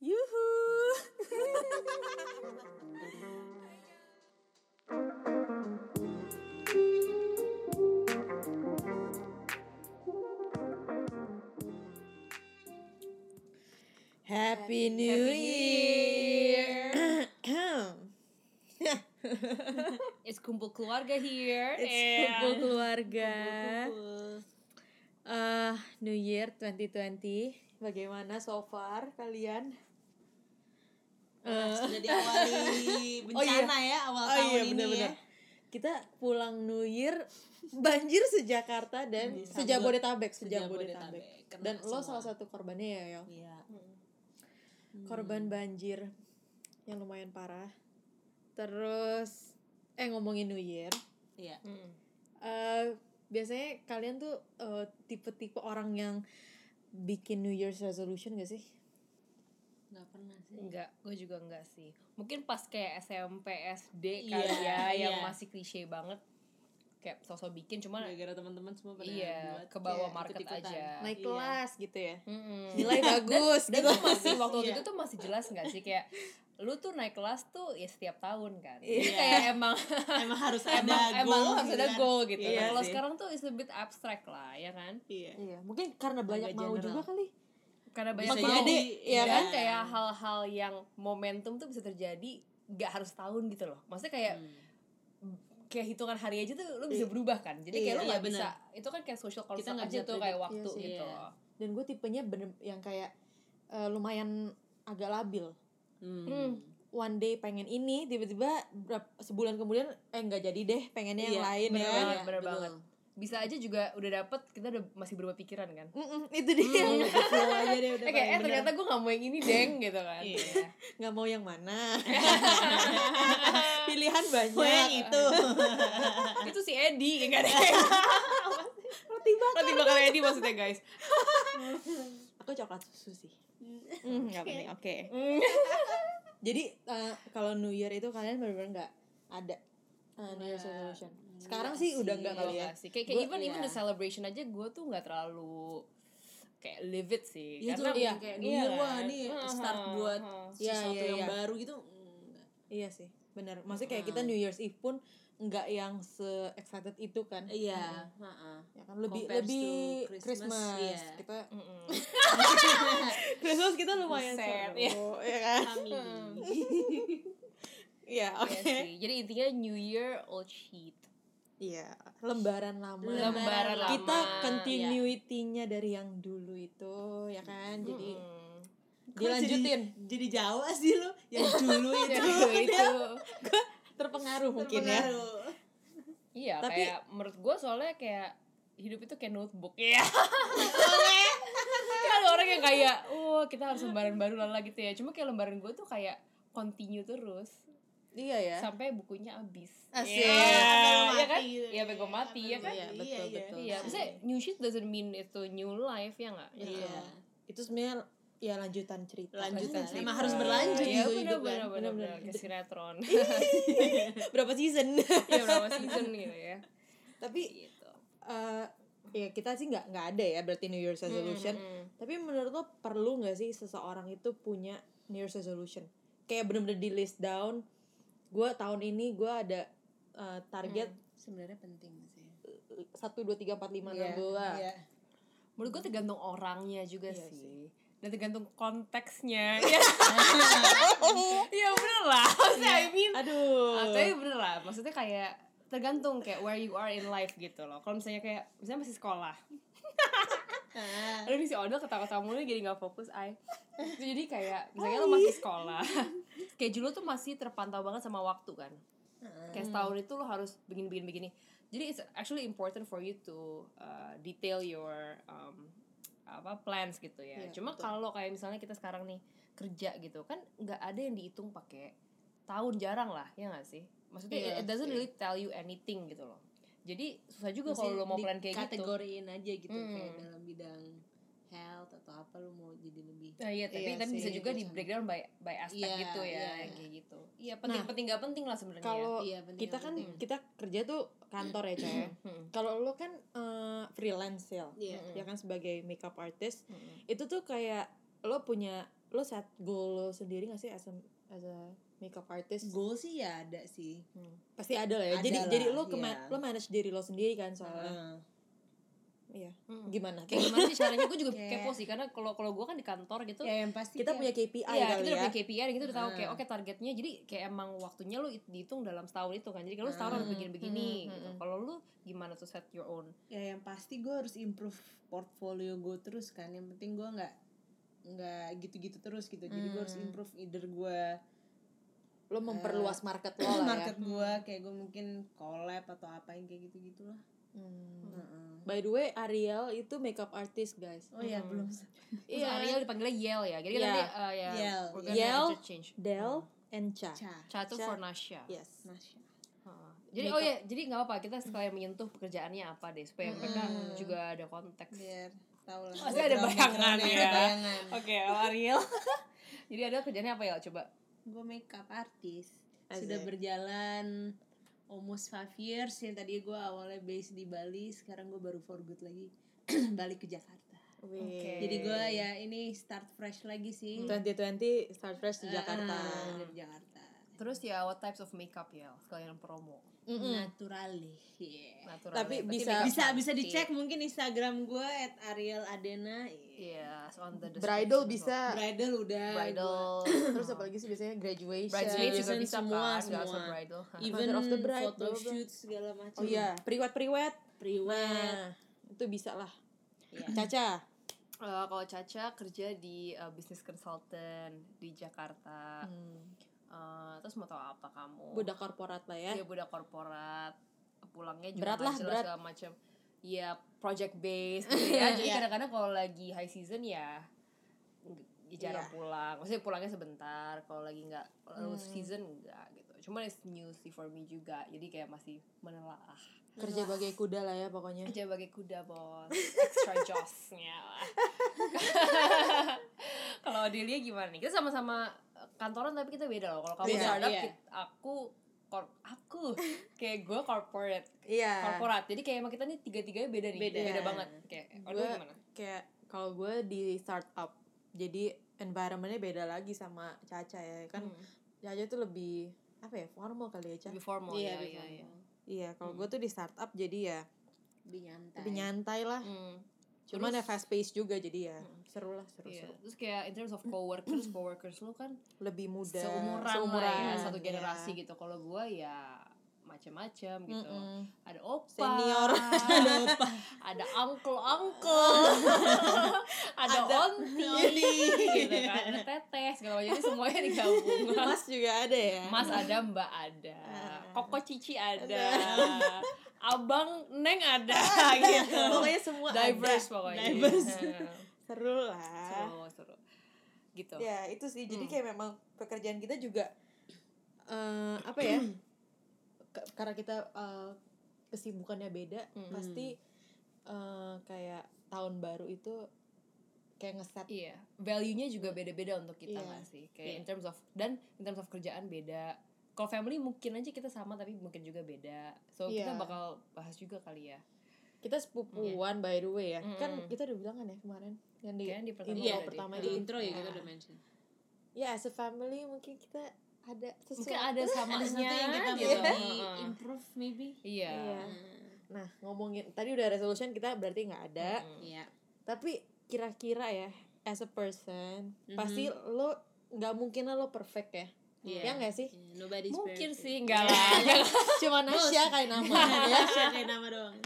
Yuhu. Happy New Year. It's kumpul keluarga here. It's and- kumpul keluarga. Eh, New Year 2020. Bagaimana so far kalian? Sudah diawali bencana ya awal Oh tahun iya ini benar-benar. ya. Kita pulang New Year banjir sejakarta dan Di sejabodetabek, Sejabodetabek. sejabodetabek. Kena Dan lo semua. salah satu korbannya ya, Yo. Iya. Korban banjir yang lumayan parah. Terus eh ngomongin New Year, Iya. Mm. eh biasanya kalian tuh eh, tipe-tipe orang yang bikin New Year's resolution gak sih? Nggak pernah sih. Enggak, gue juga enggak sih. Mungkin pas kayak SMP, SD Iya, kali ya, yang iya. masih klise banget. Kayak sosok bikin, cuman Gara-gara teman-teman semua pada iya, buat ke bawah kayak market aja. Naik Iya. kelas gitu ya. Mm-mm. Nilai bagus Dan gitu. tuh masih waktu Iya. itu tuh masih jelas nggak sih kayak lu tuh naik kelas tuh ya setiap tahun kan. Iya. Jadi kayak emang Emang harus ada emang emang lu goal harus gitu ada kan. goal gitu. Iya Nah, kalau sekarang tuh is a bit abstract lah, ya kan? Iya. Iya, mungkin karena banyak Agak mau general. juga kali. Karena banyak Bisa mau. jadi, iya dan kan? kayak hal-hal yang momentum tuh bisa terjadi gak harus tahun gitu loh. Maksudnya kayak kayak hitungan hari aja tuh lu bisa berubah kan. Jadi kayak Iya, lu iya, nggak bisa benar. itu kan kayak social construct aja bisa tuh kayak waktu Iya sih, gitu. iya. Dan gue tipenya bener yang kayak eh, lumayan agak labil. Hmm. One day pengen ini, tiba-tiba sebulan kemudian eh nggak jadi deh, pengennya yang Iya, lain Bener ya. banget, Iya, bener betul. banget. Bisa aja juga udah dapet, kita udah masih berubah pikiran kan. Mm-mm, itu dia. Flow aja deh udah kayak, eh ternyata gue gak mau yang ini deng gitu kan. Iya. nggak mau yang mana. Pilihan banyak. bener. yang itu. itu si Edi, enggak deh. Roti bakar. Roti bakar Edi maksudnya guys. Aku coklat susu sih. Mm, nggak penting. Oke. Jadi eh, kalau New Year itu kalian benar-benar nggak ada eh, New Year's resolution. Sekarang sih udah nggak kali ya. nggak sih. Kayak, kayak Gua- even even iya. the celebration aja gue tuh gak terlalu kayak live it sih. Iya tuh Karena iya, kayak New iya Year kan? wah nih start buat Iya, sesuatu iya, yang iya. baru gitu. enggak. Iya sih, benar. Maksudnya kayak kita New Year's Eve pun nggak yang se excited itu kan. Iya, heeh. Ya kan lebih Compares lebih to Christmas. Christmas, iya. Kita Christmas kita lumayan Set, seru, ya kan? Iya, oke. Iya sih. Jadi intinya New Year old sheet. Iya, lembaran lama. Lembaran lama, Kita continuity-nya dari yang dulu itu, ya kan? Jadi Hmm. dilanjutin. Jadi, jadi Jawa sih lo yang dulu itu. Dulu itu. Gua terpengaruh mungkin ya. Iya, Tapi- kayak menurut gue soalnya kayak hidup itu kayak notebook ya. kan ada orang yang kayak, oh kita harus lembaran baru lala gitu ya. Cuma kayak lembaran gue tuh kayak continue terus Iya ya. sampai bukunya habis. Asik. Iya, Sampai iya kan? mati gitu. Iya, sampai gue mati ya kan? Iya, betul Iya, iya. betul. Iya, maksudnya new shit doesn't mean itu new life ya nggak? Iya. Itu sebenarnya ya lanjutan cerita. Lanjutan. cerita. Emang harus berlanjut Iya, gitu bener, kan. bener, bener, sinetron. Berapa season? Iya, berapa season gitu ya. Tapi Gitu. eh ya kita sih nggak nggak ada ya berarti New Year's resolution. Tapi menurut lo perlu nggak sih seseorang itu punya New Year's resolution? Kayak bener-bener di list down. Gue tahun ini gue ada eh, target Sebenarnya penting sih. satu dua tiga empat lima enam belas. Iya. Menurut gue tergantung orangnya juga Iya sih. Dan tergantung konteksnya. Iya. Iya bener lah. Maksudnya I mean. Aduh. Ah, tapi bener lah. Maksudnya kayak tergantung kayak where you are in life gitu loh. Kalau misalnya kayak misalnya masih sekolah. Aduh ini si Odol ketawa-ketawa mulu jadi gak fokus ay Jadi kayak misalnya lo masih sekolah Schedule lo tuh masih terpantau banget sama waktu kan Kayak setahun itu lo harus begini-begini-begini Jadi it's actually important for you to uh, detail your um, apa plans gitu ya. Iya, Cuma kalau kayak misalnya kita sekarang nih kerja gitu kan nggak ada yang dihitung pakai tahun jarang lah ya nggak sih? Maksudnya Iya, it doesn't iya. really tell you anything gitu loh. Jadi susah juga kalau lo mau plan kayak gitu. kategoriin aja gitu kayak dalam bidang health atau apa lu mau jadi lebih Nah, iya, tapi Iya tapi bisa sih, juga di breakdown by by aspek Iya, gitu ya, iya. yang kayak gitu. Iya, penting penting nggak penting lah sebenarnya. Kalau Iya, penting, kita kan penting. kita kerja tuh kantor ya coy. Kalau lo kan eh, freelance ya, Iya. ya kan sebagai makeup artist, itu tuh kayak lo punya lo set goal lo sendiri gak sih as a, as a makeup artist goal sih ya ada sih Hmm. pasti ada lah ya Ada jadi lah, jadi lo ke iya. lo manage diri lo sendiri kan soalnya Heeh. Iya Hmm. gimana kayak gimana sih caranya gue juga Kayak- kepo sih karena kalau kalau gue kan di kantor gitu ya yang pasti kita kayak- punya KPI Iya, kali kita ya punya KPI dan kita udah tahu kayak Ah. oke targetnya jadi kayak emang waktunya lu dihitung dalam setahun itu kan. Jadi kalau setahun harus Hmm, begini-begini hmm, gitu. hmm. Kalau lu gimana tuh set your own? ya yang pasti gue harus improve portfolio gue terus kan yang penting gue nggak nggak gitu-gitu terus gitu jadi gue harus Hmm. improve either gue lo memperluas market lo lah ya market gue kayak gue mungkin collab atau apa yang kayak gitu gitulah Hmm. by the way Ariel itu makeup artist guys oh ya Hmm. belum Iya. Ariel dipanggilnya Yel ya. Jadi Iya. nanti uh, ya Yel. Yel. Del and Cha Ca Cha itu Cha. for Nasya. yes Heeh. Jadi oh ya, jadi nggak apa-apa kita sekalian menyentuh pekerjaannya apa deh supaya mereka juga ada konteks. biar tahu lah Pasti ada bayangan ya. Oke, Ariel. jadi ada kerjanya apa ya? Coba. gue makeup artist sudah berjalan almost five years yang tadi gue awalnya base di Bali sekarang gue baru for good lagi balik ke Jakarta Oke. jadi gue ya ini start fresh lagi sih 2020 start fresh di Jakarta Ah, dari Jakarta Terus ya what types of makeup ya? Sekalian promo. Naturally yeah. Natural. Tapi bisa- bisa bisa dicek mungkin Instagram gue at Ariel Adena Iya, so on the bridal bisa. Bridal udah bridal. Terus apa lagi sih biasanya graduation. Bridesmaids juga Graduation bisa semua, kan semua. bridal. Even of the bride, photo shoot segala macam. Oh iya priwet priwet. Priwet nah itu bisa lah. Iya. Caca? Eh, kalau Caca kerja di uh, business consultant di Jakarta. Hmm. Eh, terus mau tahu apa kamu? Budak korporat lah ya. Dia budak korporat. Pulangnya juga Berat lah, jelas berat. segala macam ya project based gitu ya. Jadi Iya. kadang-kadang kalau lagi high season ya jarang Iya. pulang. Maksudnya pulangnya sebentar kalau lagi nggak low Hmm. season enggak gitu. Cuma it's new sih for me juga. Jadi kayak masih menelaah. Kerja bagai kuda lah ya pokoknya. Aja bagai kuda bos. Extra josnya lah kalau Adelia gimana nih? Kita sama-sama kantoran tapi kita beda loh kalau kamu Beda, startup iya. kit- aku kor- aku kayak gue corporate iya korporat jadi kayak emang kita nih tiga tiganya beda nih Beda. beda, banget kayak gue gimana kayak kalau gue di startup jadi environmentnya beda lagi sama Caca ya kan Hmm. Caca tuh lebih apa ya formal kali ya Ca lebih formal iya ya, lebih iya, formal. iya. iya kalau gue tuh di startup jadi ya lebih nyantai lebih nyantai lah Hmm. Cuman ya Terus- fast pace juga jadi ya seru lah seru Iya. seru Terus kayak in terms of coworkers, coworkers lu kan lebih muda seumuran, lah ya, satu iya. generasi gitu. Kalau gua ya macam-macam gitu. Mm-mm. Ada opa, Senior. ada opa, ada uncle uncle, ada onti, gitu kan, ada teteh segala macam. Jadi semuanya digabung. Mas juga ada ya Mas ada, Mbak ada, Ah. Koko Cici ada, Abang Neng ada, gitu. pokoknya semua Diverse ada. pokoknya. Diverse. Nah, seru lah Seru, seru. Gitu. ya itu sih jadi Hmm. kayak memang pekerjaan kita juga eh apa ya karena kita eh, kesibukannya beda Hmm. pasti eh, kayak tahun baru itu kayak ngeset Iya, value-nya juga beda-beda untuk kita Iya. nggak sih? Kayak Iya. in terms of dan in terms of kerjaan beda. Kalau family mungkin aja kita sama tapi mungkin juga beda. So kita Iya. bakal bahas juga kali ya. kita sepupuan by the way ya kan Mm-mm. kita udah bilang kan ya kemarin yang di, Kayaknya di pertama intro Iya, pertama di itu intro ya kita Nah, udah mention ya as a family mungkin kita ada sesuatu Mungkin ada samanya ada sesuatu yang kita gitu. di Heeh. improve maybe Iya. Iya. nah ngomongin tadi udah resolution kita berarti nggak ada Mm. iya tapi kira-kira ya as a person Mhm. pasti lo nggak mungkin lah lo perfect ya Iya. ya nggak sih Yeah, nobody's Mungkin perfect. sih enggak lah. cuma Nasya kayak nama ya siapa kayak nama doang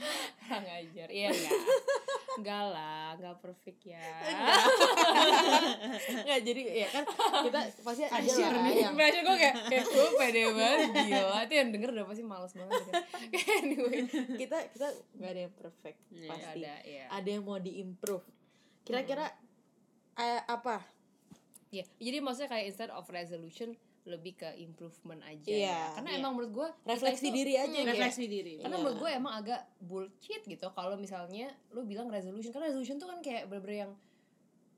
Kurang ajar. Iya enggak. Enggak lah, enggak perfect ya. nggak jadi ya kan kita pasti ada lah yang gue kayak, kayak gue pede banget gila Itu yang denger udah pasti males banget gitu. Anyway kita kita nggak ada yang perfect Iya, pasti Ada, iya ada yang mau diimprove kira-kira eh, apa Iya, jadi maksudnya kayak instead of resolution lebih ke improvement aja Iya, ya. Karena iya. emang menurut gue refleksi diri aja kayak refleksi diri Karena Iya. menurut gue emang agak bullshit gitu kalau misalnya lu bilang resolution karena resolution tuh kan kayak bener-bener yang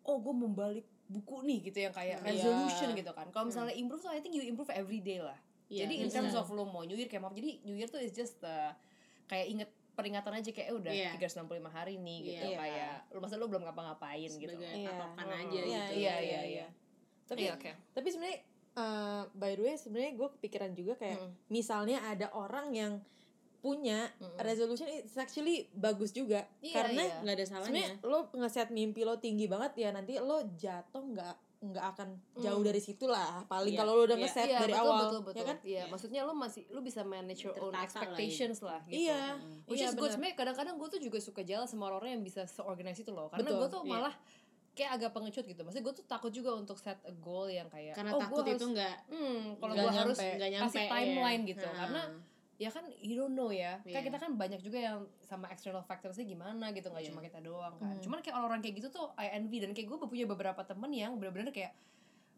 oh gue membalik buku nih gitu yang kayak Iya. resolution gitu kan. Kalau misalnya improve tuh I think you improve every day lah. Iya, jadi in terms of lu mau New Year kayak maaf jadi New Year tuh is just uh, kayak inget peringatan aja kayak eh, udah Iya. 365 hari nih gitu Iya. kayak lu masa lu belum ngapa-ngapain gitu. sebagai Iya. patokan Oh, aja iya, gitu iya, iya, iya. tapi Iya, oke. tapi sebenarnya eh, by the way sebenarnya gue kepikiran juga kayak Mm. misalnya ada orang yang punya Mm-mm. resolution it's actually bagus juga Iya, karena iya. nggak ada salahnya lo ngeset mimpi lo tinggi banget ya nanti lo jatuh nggak nggak akan jauh Mm. dari situ lah paling Iya, kalau lo udah iya. ngeset Iya, dari betul, awal betul, betul. ya kan Iya, Iya. maksudnya lo masih lo bisa manage your own Tertata lah expectations lah, gitu. iya Which iya is good. benar. Sebenarnya kadang-kadang gue tuh juga suka jalan sama orang-orang yang bisa seorganize itu loh. Karena gue tuh iya. malah kayak agak pengecut gitu. Maksudnya gue tuh takut juga untuk set a goal yang kayak karena oh, takut gua itu nggak hmm, kalau gue harus nggak nyampe kasih ya. timeline gitu. Nah. Karena ya kan you don't know ya. Iya. Kayak kita kan banyak juga yang sama external factorsnya gimana gitu. nggak Iya. cuma kita doang kan. Hmm. Cuman kayak orang-orang kayak gitu tuh I envy dan kayak gue punya beberapa temen yang bener-bener kayak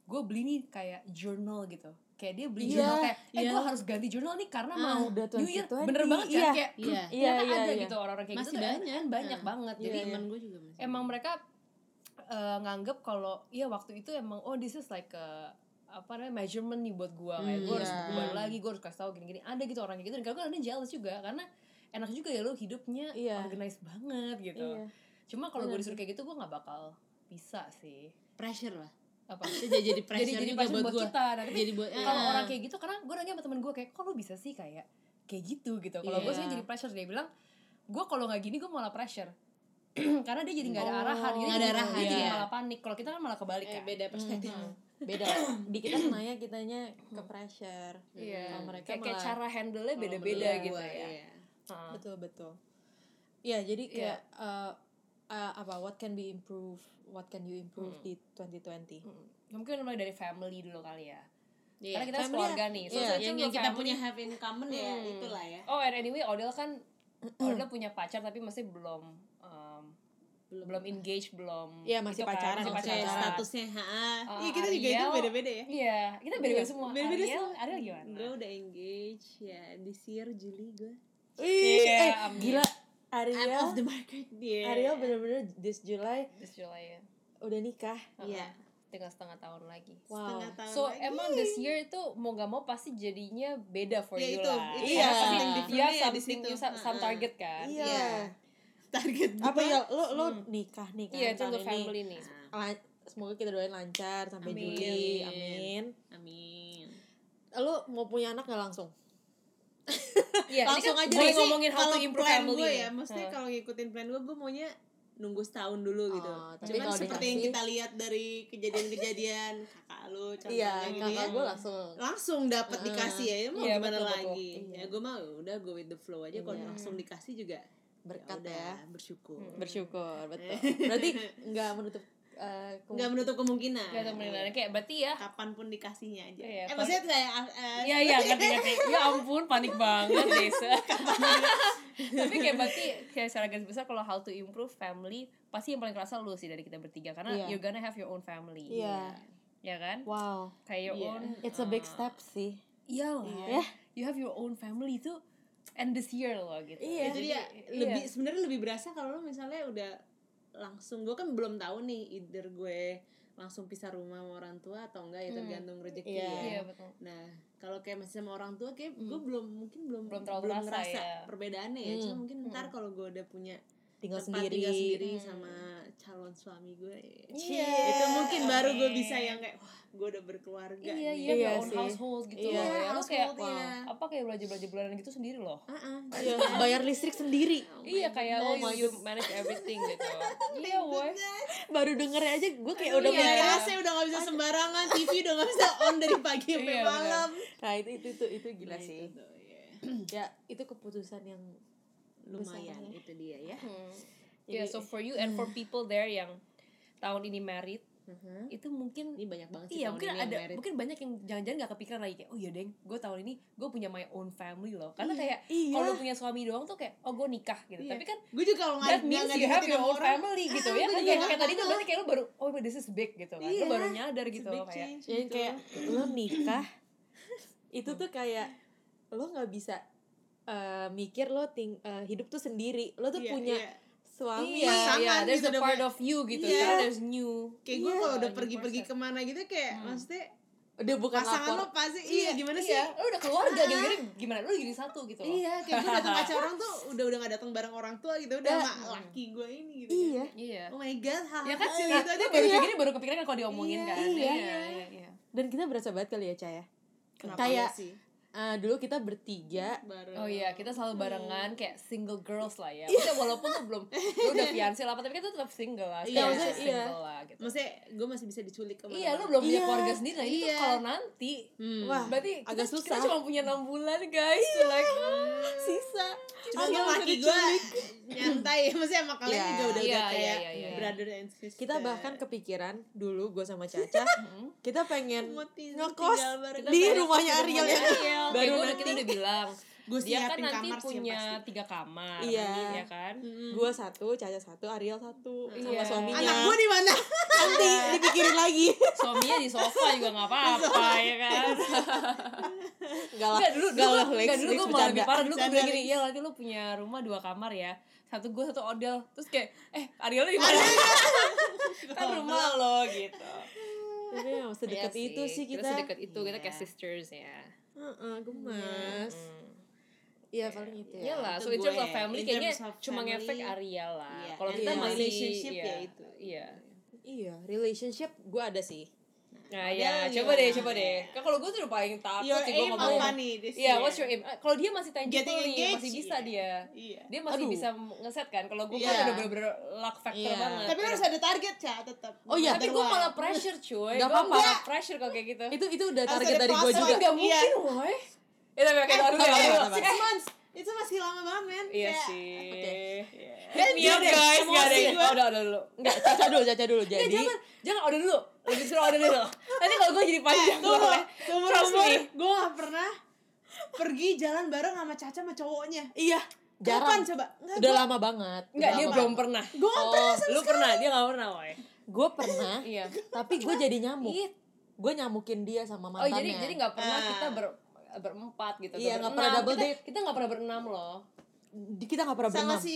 gue beli nih kayak journal gitu kayak dia beli Iya, journal kayak eh iya. gue harus ganti journal nih karena Ah, mau udah New Year 2020. bener banget kan Iya. kayak Iya. Iya, ternyata iya, ada iya. gitu orang-orang kayak Masih gitu tuh banyak. banyak Nah. banget Iya, jadi iya. temen gue juga masih emang mereka eh, nganggep kalau iya waktu itu emang oh this is like a apa namanya measurement nih buat gua. Kayak Hmm, gua harus iya. buku baru lagi gua harus kasih tahu gini-gini. Ada gitu orang kayak gitu. Dan kadang-kadang jealous juga karena enak juga ya lo hidupnya Iya. organized banget gitu. Iya. cuma kalau gue disuruh kayak gitu gue nggak bakal bisa sih. Pressure lah. Apa? Jadi jadi pressure jadi jadi juga pressure buat, buat gue kita. Nah, tapi jadi buat kalau ah. orang kayak gitu karena gue nanya sama temen gue kayak kok lo bisa sih kayak kayak gitu? gitu. Kalau gue Iya. sih jadi pressure dia bilang gue kalau nggak gini gue malah pressure karena dia jadi nggak ada Oh. arahan Nggak ada arahan, dia jadi iya. malah panik kalau kita kan malah kebalik eh, kan beda perspektif Hmm. beda di kita nanya kitanya ke pressure Kalau mereka kayak, kayak malah- cara handle-nya Kalau beda-beda menurut gitu gua, ya. iya. Heeh. betul betul ya jadi Iya. kayak eh, eh, apa what can be improve what can you improve Hmm. di 2020 Mm. Mungkin mulai dari family dulu kali ya. Iya. Karena kita Family keluarga nih. So, iya, so yang, yang kita family- punya have in common ya Hmm. itulah ya Oh, and anyway, Odell kan Odell punya pacar tapi masih belum um, belum belum engage, belum Iya, masih itu kan, pacaran, masih Oke, pacaran. statusnya ha Uh, Iya kita juga itu Ariel- beda-beda ya Iya, kita beda-beda Iya, semua. beda-beda Ariel, semua. Ariel gimana? gue udah engage ya this year Juli gue Iya, eh, amin. gila I'm Ariel off the market dia Ariel bener-bener this July This July ya. udah nikah iya Tinggal setengah tahun lagi. wow setengah tahun So lagi. emang this year itu mau gak mau pasti jadinya beda for Ya, you itu, lah. itu Iya. Something you different-nya have ya di something, you some target kan. iya Iya. Target apa ya lo lo nikah nih kan Iya, tahun untuk ini. family nih. Lan- semoga kita doain lancar sampai Amin. Juli amin amin lo mau punya anak gak langsung Iya, Langsung kan aja gue deh. ngomongin how kalau to improve plan family gue ya maksudnya kalau ngikutin plan gue gue maunya nunggu setahun dulu gitu Oh, tapi cuman kalau seperti yang dikasih- kita lihat dari kejadian-kejadian kakak lu contohnya iya gitu kakak ya gue langsung langsung dapat Heeh. dikasih ya, ya mau Iya, gimana betul, betul. lagi Iya. ya gue mau udah go with the flow aja kalau Iya. langsung dikasih juga berkat udah ya bersyukur bersyukur betul berarti nggak menutup eh, kem- nggak menutup kemungkinan Gak tau menilai kayak berarti ya kapan pun dikasihnya aja Iya, eh maksudnya kayak eh, Iya iya ngerti ngerti. Ya ampun panik banget Desa. Tapi kayak berarti kayak secara garis besar kalau how to improve family pasti yang paling kerasa lu sih dari kita bertiga karena Iya. you're gonna have your own family. Iya. Ya kan? wow Kayak your Iya. own. it's a big uh, step sih Iyalah. Iya. You have your own family tuh and this year loh gitu. Iya. jadi ya lebih sebenarnya lebih berasa kalau lo misalnya udah langsung gue kan belum tahu nih either gue langsung pisah rumah sama orang tua atau enggak ya Hmm. tergantung rezeki Iya. ya Iya betul. Nah, kalau kayak masih sama orang tua kayak gue belum mungkin belum Belum terlalu terasa ngerasa ya. perbedaannya ya. Hmm. Cuma mungkin ntar kalau gue udah punya tinggal tempat sendiri tinggal sendiri Hmm. sama calon suami gue. ya. Iya. Itu mungkin baru gue bisa yang kayak wah, gue udah berkeluarga Iya, nih. iya, Iya own sih. household gitu Iya, loh ya. Lu kayak household, iya. apa kayak belanja-belanja bulanan gitu sendiri loh. Ah-ah. Iya, bayar listrik sendiri iya kayak oh, you, you manage everything gitu. iya, woy. baru dengernya aja gue kayak udah Iya, mikir AC udah gak bisa sembarangan, TV udah gak bisa on dari pagi sampai Iya, malam. nah itu itu itu, itu gila Nah, sih itu tuh, iya. ya itu keputusan yang Lumayan Besarnya. itu dia ya. Hmm. Jadi- Yeah, so for you and for people there yang tahun ini married, Mhm. itu mungkin Ini banyak banget sih iya tahun mungkin ini yang ada married. mungkin banyak yang jangan-jangan gak kepikiran lagi kayak oh iya deng gue tahun ini gue punya my own family loh karena kayak iya. kalau punya suami doang tuh kayak oh gue nikah gitu Iya. tapi kan gue juga kalau nggak means nggak you have your own orang, family gitu ah, ya kan kayak, kayak tadi tuh berarti kayak lu baru oh this is big gitu kan Iya. baru nyadar gitu loh kayak jadi gitu. kayak lo nikah itu tuh kayak lo nggak bisa eh, mikir lo ting eh, hidup tuh sendiri lo tuh Iya, punya iya. Suami iya Pasangan iya there's gitu a udah part kayak- of you gitu Iya. kan there's new kayak gue Iya, kalau udah pergi-pergi ke mana gitu kayak Hmm. maksudnya Dia bukan pasangan lapor. lo pasti iya, gimana sih Iya, lu udah keluarga gini-gini gimana? Lu jadi satu gitu loh. Iya, kayak gue datang acara orang tuh udah udah gak datang bareng orang tua gitu, udah sama laki gue ini gitu. Iya. Iya. Oh my god, hal Ya kan sih, gitu aja baru gini baru kepikiran kan kalau diomongin Iya, kan. iya, iya, iya. iya. Dan kita berasa banget kali ya, Caya. Kenapa Kayak ya sih? Ah, dulu kita bertiga Bareng. Oh iya, kita selalu barengan kayak single girls lah ya. Maksudnya walaupun tuh belum lu udah fiancé lah, tapi kita tetap single lah. Iya, maksudnya masih iya. single lah gitu. Maksudnya gue masih bisa diculik ke mana Iya, lu belum punya Iya. keluarga sendiri. Nah, Iya. kalau nanti Hmm. Wah, berarti agak kita, susah. kita cuma punya enam bulan guys. Like, sisa. Cuma kan laki gue nyantai, maksudnya sama kalian Iya. juga udah Iya, udah iya, kayak iya, iya. brother and sister. Kita bahkan kepikiran dulu gue sama Caca, kita pengen ngekos di rumahnya Ariel ketemu yang Kayak baru gue udah nanti. kita udah bilang Gue dia kan nanti kamar sih yang punya pasti. tiga kamar Iya. ya kan Gue satu, Caca satu, Ariel satu, sama Iya. suaminya. Anak gue di mana? nanti dipikirin lagi. suaminya di sofa juga nggak apa-apa ya kan Enggak lah. Enggak dulu Enggak dulu lah, Lex, enggak dulu gue malah lebih parah dulu gue bilang gini iya nanti lu punya rumah dua kamar ya satu gue satu Odell terus kayak eh Ariel di mana kan rumah lo gitu Tapi emang sedekat Iya itu sih kita. sedekat itu kita kayak Iya. sisters ya Heeh, gemas. Hmm. Iya paling itu ya. Iyalah, so in terms of family In kayaknya of cuma family, ngefek Ariel lah. iya. Kalau kita the masih relationship iya, ya itu. Iya. Iya, relationship gue ada sih. Nah, ya, yang coba deh, coba deh. Kan kalau gue tuh udah paling takut Your sih gue ngomong. apa nih this Iya, year? what's your aim? Eh, Kalau dia masih tangible nih, masih bisa Iya. dia. Iya. Dia masih Aduh. bisa ngeset kan. Kalau gue Iya. kan udah bener-bener luck factor Iya. banget. Tapi ya. harus ada target, Ca, tetap. Oh iya, Tapi gue malah pressure cuy. Gak apa-apa. malah pressure kalau kayak gitu. Itu itu udah target dari gue juga. Gak Iya. mungkin, woy. Ya tapi kayak taruh eh, six months. Itu masih lama banget, men. Iya Kayak- sih. Oke. Hit me up guys, gak ada. gue. Oh, udah, udah dulu. Enggak, Caca dulu, Caca dulu. Jadi jangan, jangan order dulu. Lebih suruh order dulu. Nanti kalau gue jadi panjang soalnya. seumur umur gue gak pernah pergi jalan bareng sama Caca sama cowoknya. iya, jarang. Kapan coba? Nggak, Udah gua- lama banget. Enggak, dia belum pernah. Gue Oh, pernah sama Lu pernah, dia gak pernah, woy. Gue pernah, Iya. tapi gue jadi nyamuk. Ih, Gue nyamukin dia sama Oh, mantannya. jadi jadi gak pernah Ah. kita ber berempat gitu. Iya, nggak pernah double Kita- date. Kita gak pernah berenam loh. Kita gak pernah sama berenam. si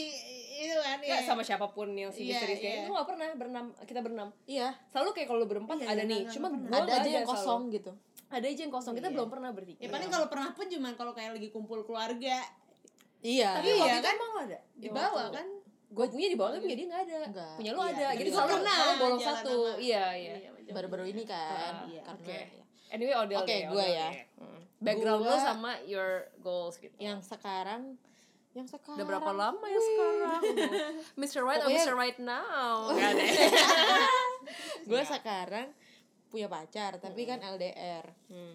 itu kan Ya, ya. sama siapa pun yang si Iya, misteriusnya iya. itu gak pernah berenam. Kita berenam. Iya, Selalu kayak kalau berempat Iya, ada iya, nih. Cuma pernah. ada aja yang selalu. kosong gitu. Ada aja yang kosong. Kita Iya. belum pernah bertiga. Ya paling kalau pernah pun cuman kalau kayak lagi kumpul keluarga Iya. Tapi Iya, waktu itu kan? emang ada di bawah kan. Gue punya di bawah tapi punya dia nggak ada. Enggak. Punya lu Iya, ada. Jadi gua selalu pernah selalu bolong jalan satu. Iya iya. Baru-baru ini kan. Ah, iya. Karena Oke. ya. Anyway, Odell Oke, Odell ya. Hmm. Background lu sama your goals gitu. yang sekarang yang sekarang Udah berapa lama ya sekarang? Mr. Right or Pokoknya- Mr. Right now? Gak ada. gue sekarang punya pacar tapi kan LDR Hmm.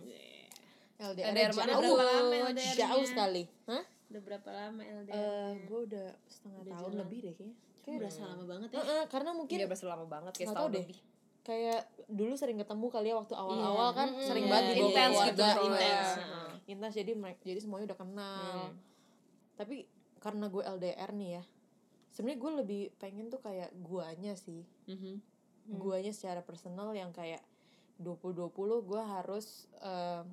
LDR, LDR jauh, mana berapa lama LDR-nya? jauh sekali Hah? Udah berapa lama LDR? Eh, gue udah setengah Udah tahun jalan. lebih deh kayaknya Kayak udah lama banget ya. Heeh, karena mungkin Gila berasa lama banget kayak Nggak setahun tahu deh. lebih. kayak dulu sering ketemu kali ya waktu awal-awal Iya. kan Mm-mm. sering Iya, banget Intens keluarga, gitu intens intens jadi jadi semuanya udah kenal Hmm. Tapi karena gue LDR nih ya sebenarnya gue lebih pengen tuh kayak guanya sih Mhm. Hmm. guanya secara personal yang kayak 2020 gue harus em,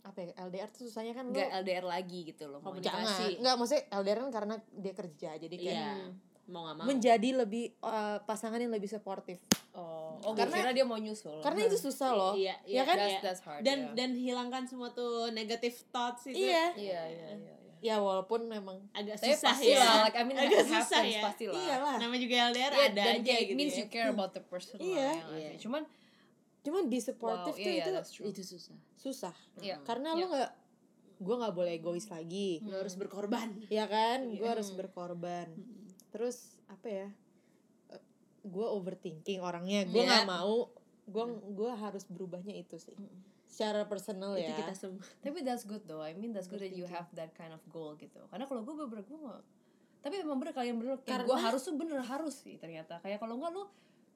apa ya LDR tuh susahnya kan Nggak lu LDR lagi gitu loh. Komunikasi. jangan nggak maksudnya LDR kan karena dia kerja jadi kayak Iya. Mau gak mau. menjadi lebih eh, pasangan yang lebih suportif Oh, oh Karena- karena dia mau nyusul. karena itu susah loh Iya, ya iya, kan that's, iya. that's hard. dan yeah. dan hilangkan semua tuh negative thoughts itu. iya Iya, iya, iya. Ya walaupun memang Agak Tapi susah pasti ya. lah, like I mean Agak susah happens ya. pasti lah. iyalah Namanya juga LDR Iya, ada dan aja gitu means ya. you care about the person Iya. lah, ya nggak Iya. Cuman cuman be supportive Wow, tuh iya, itu. Itu susah. susah Iya. karena Iya. lu nggak gue nggak boleh egois lagi Lo harus berkorban. ya kan Iya. gue harus berkorban terus apa ya gue overthinking orangnya gue Iya. nggak mau gue gue harus berubahnya itu sih secara personal Itu ya kita semua. tapi that's good though I mean that's good that you have that kind of goal gitu karena kalau gue bener gue nggak tapi emang bener kalian bener kayak gue Karena- harus tuh bener harus sih ternyata kayak kalau enggak lu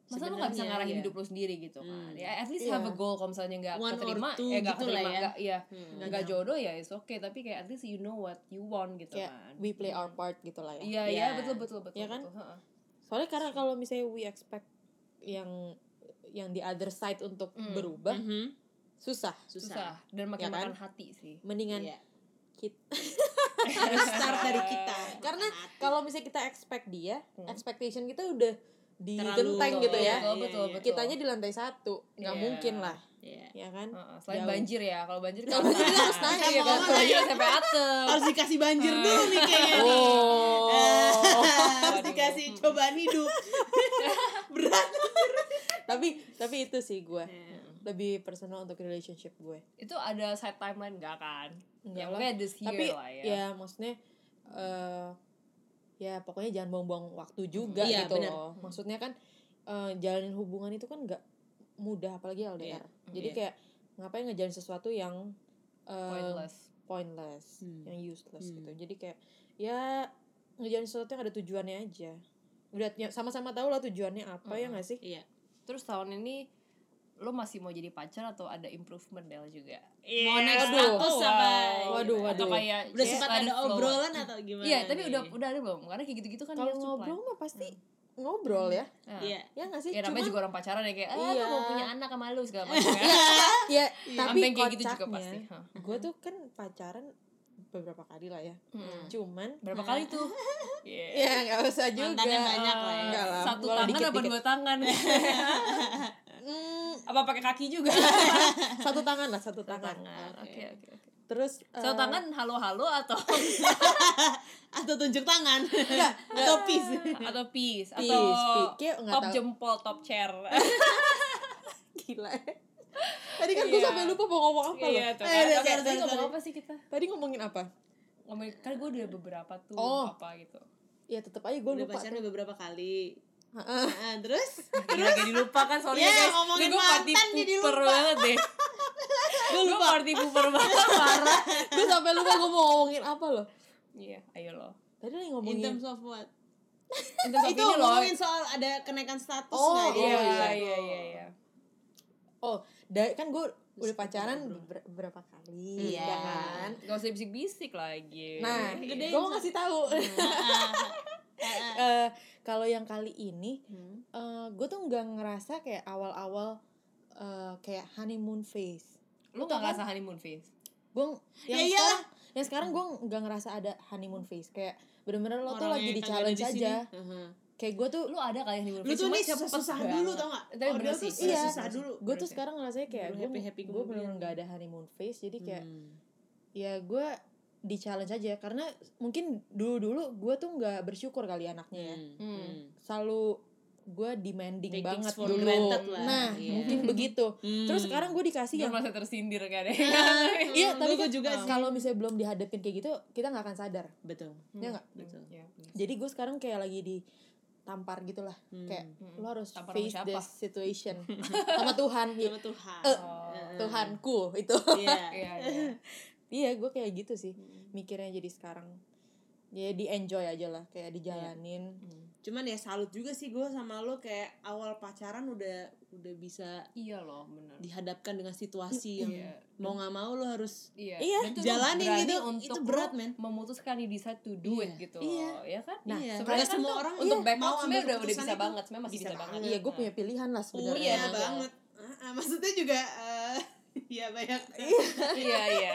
masa lu nggak bisa ngarahin iya. hidup lu sendiri gitu kan Hmm. ya at least Iya. have a goal kalau misalnya nggak One or keterima two eh nggak gitu lah keterima ya. nggak iya Hmm. nggak jodoh ya it's okay tapi kayak at least you know what you want gitu kayak kan we play our part gitu lah ya iya Iya. iya betul betul betul Iya kan? betul. Soalnya karena kalau misalnya we expect yang yang di other side untuk Hmm. berubah Mhm. Susah susah dan makin Ya kan? makan hati sih mendingan Iya. kita Harus start dari kita. karena kalau misalnya kita expect dia Hmm. expectation kita udah di Terlalu- genteng gitu ya Iya, betul iya, betul iya. betul kitanya di lantai satu nggak Iya. mungkin lah Iya. ya kan Heeh, selain Jauh. banjir ya kalau banjir Kalau kan banjir harus naik, iya ya kan banjir sampai atem harus dikasih banjir dulu nih kayaknya nih. oh harus dikasih cobaan hidup berat tapi tapi itu sih gue Iya. Lebih personal untuk relationship gue. Itu ada side timeline enggak kan? Enggak ya lah. mungkin this year tapi lah ya, ya maksudnya eh ya pokoknya jangan buang-buang waktu juga Iya, gitu benar. loh. Maksudnya kan eh, jalanin hubungan itu kan nggak mudah apalagi LDR jadi Iya. kayak ngapain ngejalin sesuatu yang eh, pointless. pointless Hmm. yang useless Hmm. gitu jadi kayak ya ngejalin sesuatu yang ada tujuannya aja. Udah ya, sama-sama tahu lah tujuannya apa ya nggak sih? Iya. Terus tahun ini lo masih mau jadi pacar atau ada improvement Del juga? Mau naik Waduh. status apa Waduh, atau waduh. kayak udah just sempat ada obrolan atau gimana iya tapi nih? udah udah ada belum? Karena kayak gitu-gitu kan kalau ngobrol mah pasti ngobrol ya. Iya. Ya nggak sih? Ya namanya Cuman- juga orang pacaran ya kayak ah Iya. mau punya anak sama lu segala macam ya. Ya tapi kayak gitu juga kocaknya, pasti. Gue tuh kan pacaran beberapa kali lah ya. Hmm. cuman berapa kali tuh? Iya. ya nggak usah juga. Mantannya banyak lah ya. Enggak lah, satu tangan dikit-dikit. apa dua tangan Hmm, apa pakai kaki juga? Satu tangan lah satu tangan. oke oke oke. Terus satu eh, tangan halo halo atau atau tunjuk tangan. Atau peace. Atau peace atau Peace, peace. Nggak top tahu. jempol top chair. Gila tadi kan gue Iya. sampai lupa mau ngomong apa loh. iya tuh. Eh, Oke, sorry, tadi ngomong apa sih kita? Tadi ngomongin apa? Ngomongin kan gue udah beberapa tuh Oh. apa gitu. Ya tetap aja gue udah lupa pacaran beberapa kali Heeh. Terus? Gila kayak dilupakan sorry Ya, ya guys. ngomongin gue party pooper banget deh. Gue lupa. party pooper banget parah. Gue sampai lupa gue mau ngomongin apa loh. Iya ayo lo tadi lagi in ngomongin. Terms of what? In terms of itu loh. ngomongin soal ada kenaikan status Oh, nggak di iya Indonesia? iya iya iya. Oh da- kan gue udah pacaran beber- beberapa kali Iya. ya kan? Gak usah bisik-bisik lagi. Nah Gedein, gue mau ngasih tahu kalau yang kali ini Hmm. gue tuh nggak ngerasa kayak awal-awal eh, kayak honeymoon phase Lu gak ngerasa honeymoon phase? gue yang Ya iyalah. sekarang yang sekarang gue nggak ngerasa ada honeymoon phase kayak bener-bener lo tuh lagi di challenge aja Uh-huh. kayak gue tuh Lu ada kali honeymoon lu phase tuh cuma nih cepet susah dulu tau gak Tapi bener sih, tuh iya. susah dulu gue tuh sekarang ngerasanya kayak gue happy-happy gue bener kemudian. nggak ada honeymoon phase jadi kayak Hmm. ya gue di challenge aja karena mungkin dulu dulu gue tuh nggak bersyukur kali anaknya ya Hmm. Hmm. Hmm. selalu gue demanding Take banget for dulu lah. nah Iya. mungkin begitu Hmm. terus sekarang gue dikasih Gue yang merasa tersindir kan ya iya Hmm, tapi gua kan juga sih. kalau misalnya belum dihadapin kayak gitu kita nggak akan sadar betul ya nggak betul Iya, bener. jadi gue sekarang kayak lagi ditampar gitu lah kayak Hmm. lo harus Tampar face siapa? this situation sama Tuhan ya, sama Tuhan Eh, Heeh. Tuhanku itu iya Iya, iya. Iya gue kayak gitu sih. Mikirnya jadi sekarang. Ya di enjoy aja lah kayak dijalanin. Cuman ya salut juga sih gue sama lo kayak awal pacaran udah udah bisa Iya loh, bener. dihadapkan dengan situasi yang Iya. mau nggak mau lo harus Iya, Iya, lu jalanin gitu, untuk itu berat, men. memutuskan you decide to do Iya, it gitu iya. loh, ya kan? Nah, Iya, sebenarnya kan semua tuh orang untuk iya, back mau out sebenarnya udah udah bisa itu. banget, sebenarnya masih Bisa bisa, banget. iya gue punya pilihan lah sebenarnya Iya betul. banget. Ah, ah, maksudnya juga eh, ya banyak iya, iya.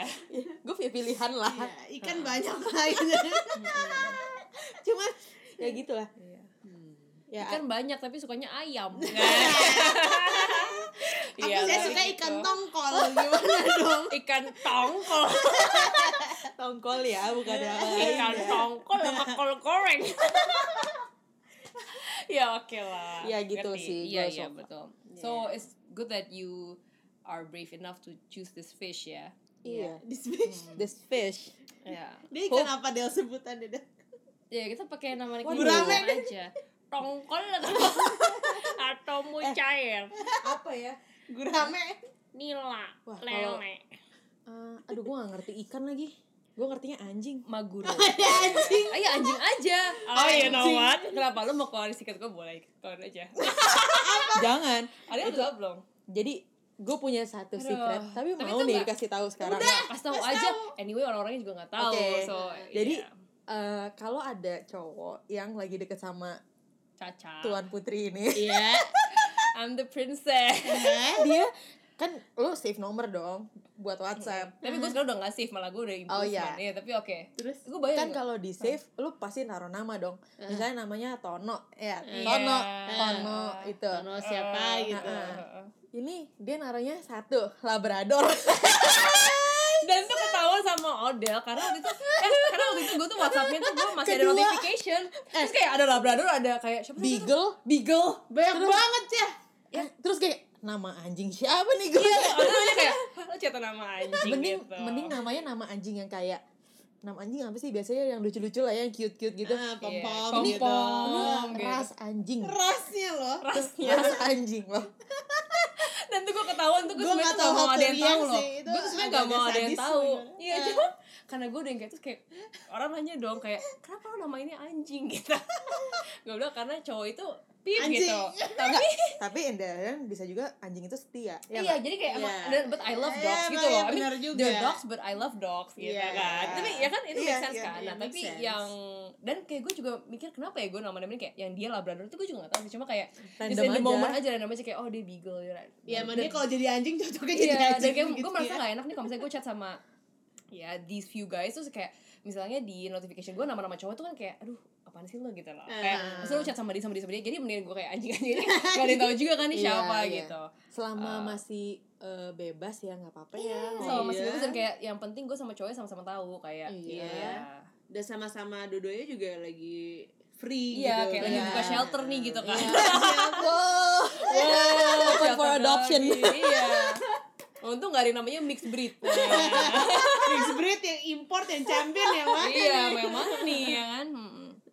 gue punya pilihan lah ya, ikan banyak lah gitu. cuman ya gitulah Iya. ya Ikan banyak tapi sukanya ayam. Aku Iya, saya suka gitu. ikan tongkol gimana dong Ikan tongkol, tongkol ya bukan yang ikan tongkol sama kol goreng. ya oke lah. Ya, gitu Ngerti. sih, Iya iya betul. So it's good that you are brave enough to choose this fish ya. iya This fish. this fish Ya. Dia ikan apa Del sebutannya Del? Ya kita pakai nama gurame aja. Tongkol atau atau mucair, apa ya Gurame. nila, Wah, kalau- lele, Eh, aduh gue gak ngerti ikan lagi gue ngertinya anjing maguro. anjing. Ayo anjing aja. Oh you know what? Kenapa lu mau keluarin sikat gue boleh keluarin aja. jangan Ada udah belum? jadi gue punya satu Aduh. secret tapi, Tapi mau nih nggak- dikasih tahu sekarang Pas tahu aja. Anyway orang-orangnya juga nggak tahu. Oke. So Jadi, iya. Eh, kalau ada cowok yang lagi deket sama Caca. tuan putri ini Iya. I'm the princess. dia kan lu save nomor dong buat WhatsApp tapi gue sekarang udah nggak save malah gue udah improvement. Oh, iya. Iya, tapi oke. Terus Gue bayar kan kalau di save lu pasti naruh nama dong misalnya namanya Tono ya Iya. Tono Tono itu Tono siapa gitu. Heeh. Ini dia naruhnya satu labrador. Dan tuh ketahuan sama Odell karena waktu itu eh, karena waktu itu gue tuh WhatsAppnya tuh gue masih ada Kedua. notification. Terus kayak ada Labrador ada kayak siapa sih itu? beagle. Beagle. Banyak banget ya. Ya. Terus kayak nama anjing siapa nih gue namanya kayak lo cetak nama anjing mending gitu. mending namanya nama anjing yang kayak nama anjing apa sih biasanya yang lucu-lucu lah ya, yang cute-cute gitu. Ah, pom Iya, pom pom gitu. pom. Ini ras anjing. Rasnya loh. Rasnya. ras anjing loh dan tuh gue ketahuan tuh gue Gua sebenarnya tuh gak mau ada yang tahu loh. gue tuh sebenarnya gak mau ada yang tahu. iya Ah. cuma karena gue udah kayak terus kayak orang nanya dong kayak kenapa lo nama ini anjing? Gitu. Gue bilang karena cowok itu pip Anjing. gitu tapi tapi in the end bisa juga anjing itu setia ya iya jadi kayak emang Iya. dan- but I love Iya, dogs gitu iya, loh I mean juga. they're dogs but I love dogs gitu Iya. kan tapi ya kan itu Iya, make sense iya, kan iya, nah tapi sense. yang dan kayak gue juga mikir kenapa ya gue nama-namain kayak yang dia labrador itu gue juga gak tahu sih cuma kayak Random just in the aja. moment aja random aja kayak oh dia beagle ya ya Dan- mana kalau jadi anjing cocoknya jadi Iya, dan anjing kayak gitu gue merasa ya. gak enak nih kalau misalnya gue chat sama ya these few guys terus kayak misalnya di notification gue nama-nama cowok tuh kan kayak aduh apaan sih lo gitu loh kayak Ah. terus lo chat sama dia sama dia sama dia jadi mending gue kayak anjing anjing gak ada yang tahu juga kan nih Iya, siapa iya. gitu selama Uh, masih eh, bebas ya nggak apa-apa ya sama masih Iya. bagus dan kayak yang penting gue sama cowoknya sama-sama tahu kayak Iya. iya dan sama-sama dodonya juga lagi free Iya, gitu kayak lagi kan. buka shelter nih gitu kan. Iya. wow Wow, Open for adoption. Iya. Untung gak ada yang namanya mixed breed. Nah, mixed breed yang import yang champion yang mana iya, memang nih ya kan.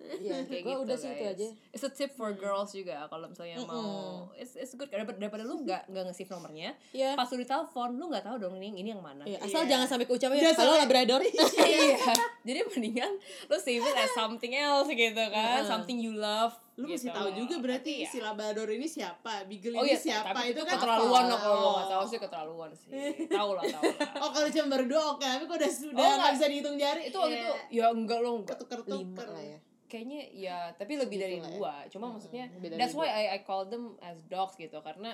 Iya, Kayak gitu, udah sih itu aja. It's a tip for girls juga kalau misalnya mau it's, it's good daripada, daripada lu nggak nggak nge-save nomornya. Iya. Pas lu ditelepon lu nggak tahu dong ini ini yang mana. Iya, asal Iya. jangan sampai keucapnya Jangan halo labrador. iya. Jadi mendingan lu save it as something else gitu kan, Heeh. something you love. lu mesti gitu. tahu juga berarti ya. si labrador ini siapa beagle Oh ini iya, siapa tapi itu itu kan keterlaluan loh kalau lo Oh. nggak tahu sih keterlaluan sih. Tahu lah, tahu lah. oh kalau cuma berdua oke tapi kok udah sudah Oh, nggak bisa dihitung jari Itu waktu itu ya enggak lo enggak. ketuker Lima tuker lah ya. Kayaknya ya, tapi lebih dari ya. dua. Cuma maksudnya lebih dari that's why dua. I I call them as dogs gitu karena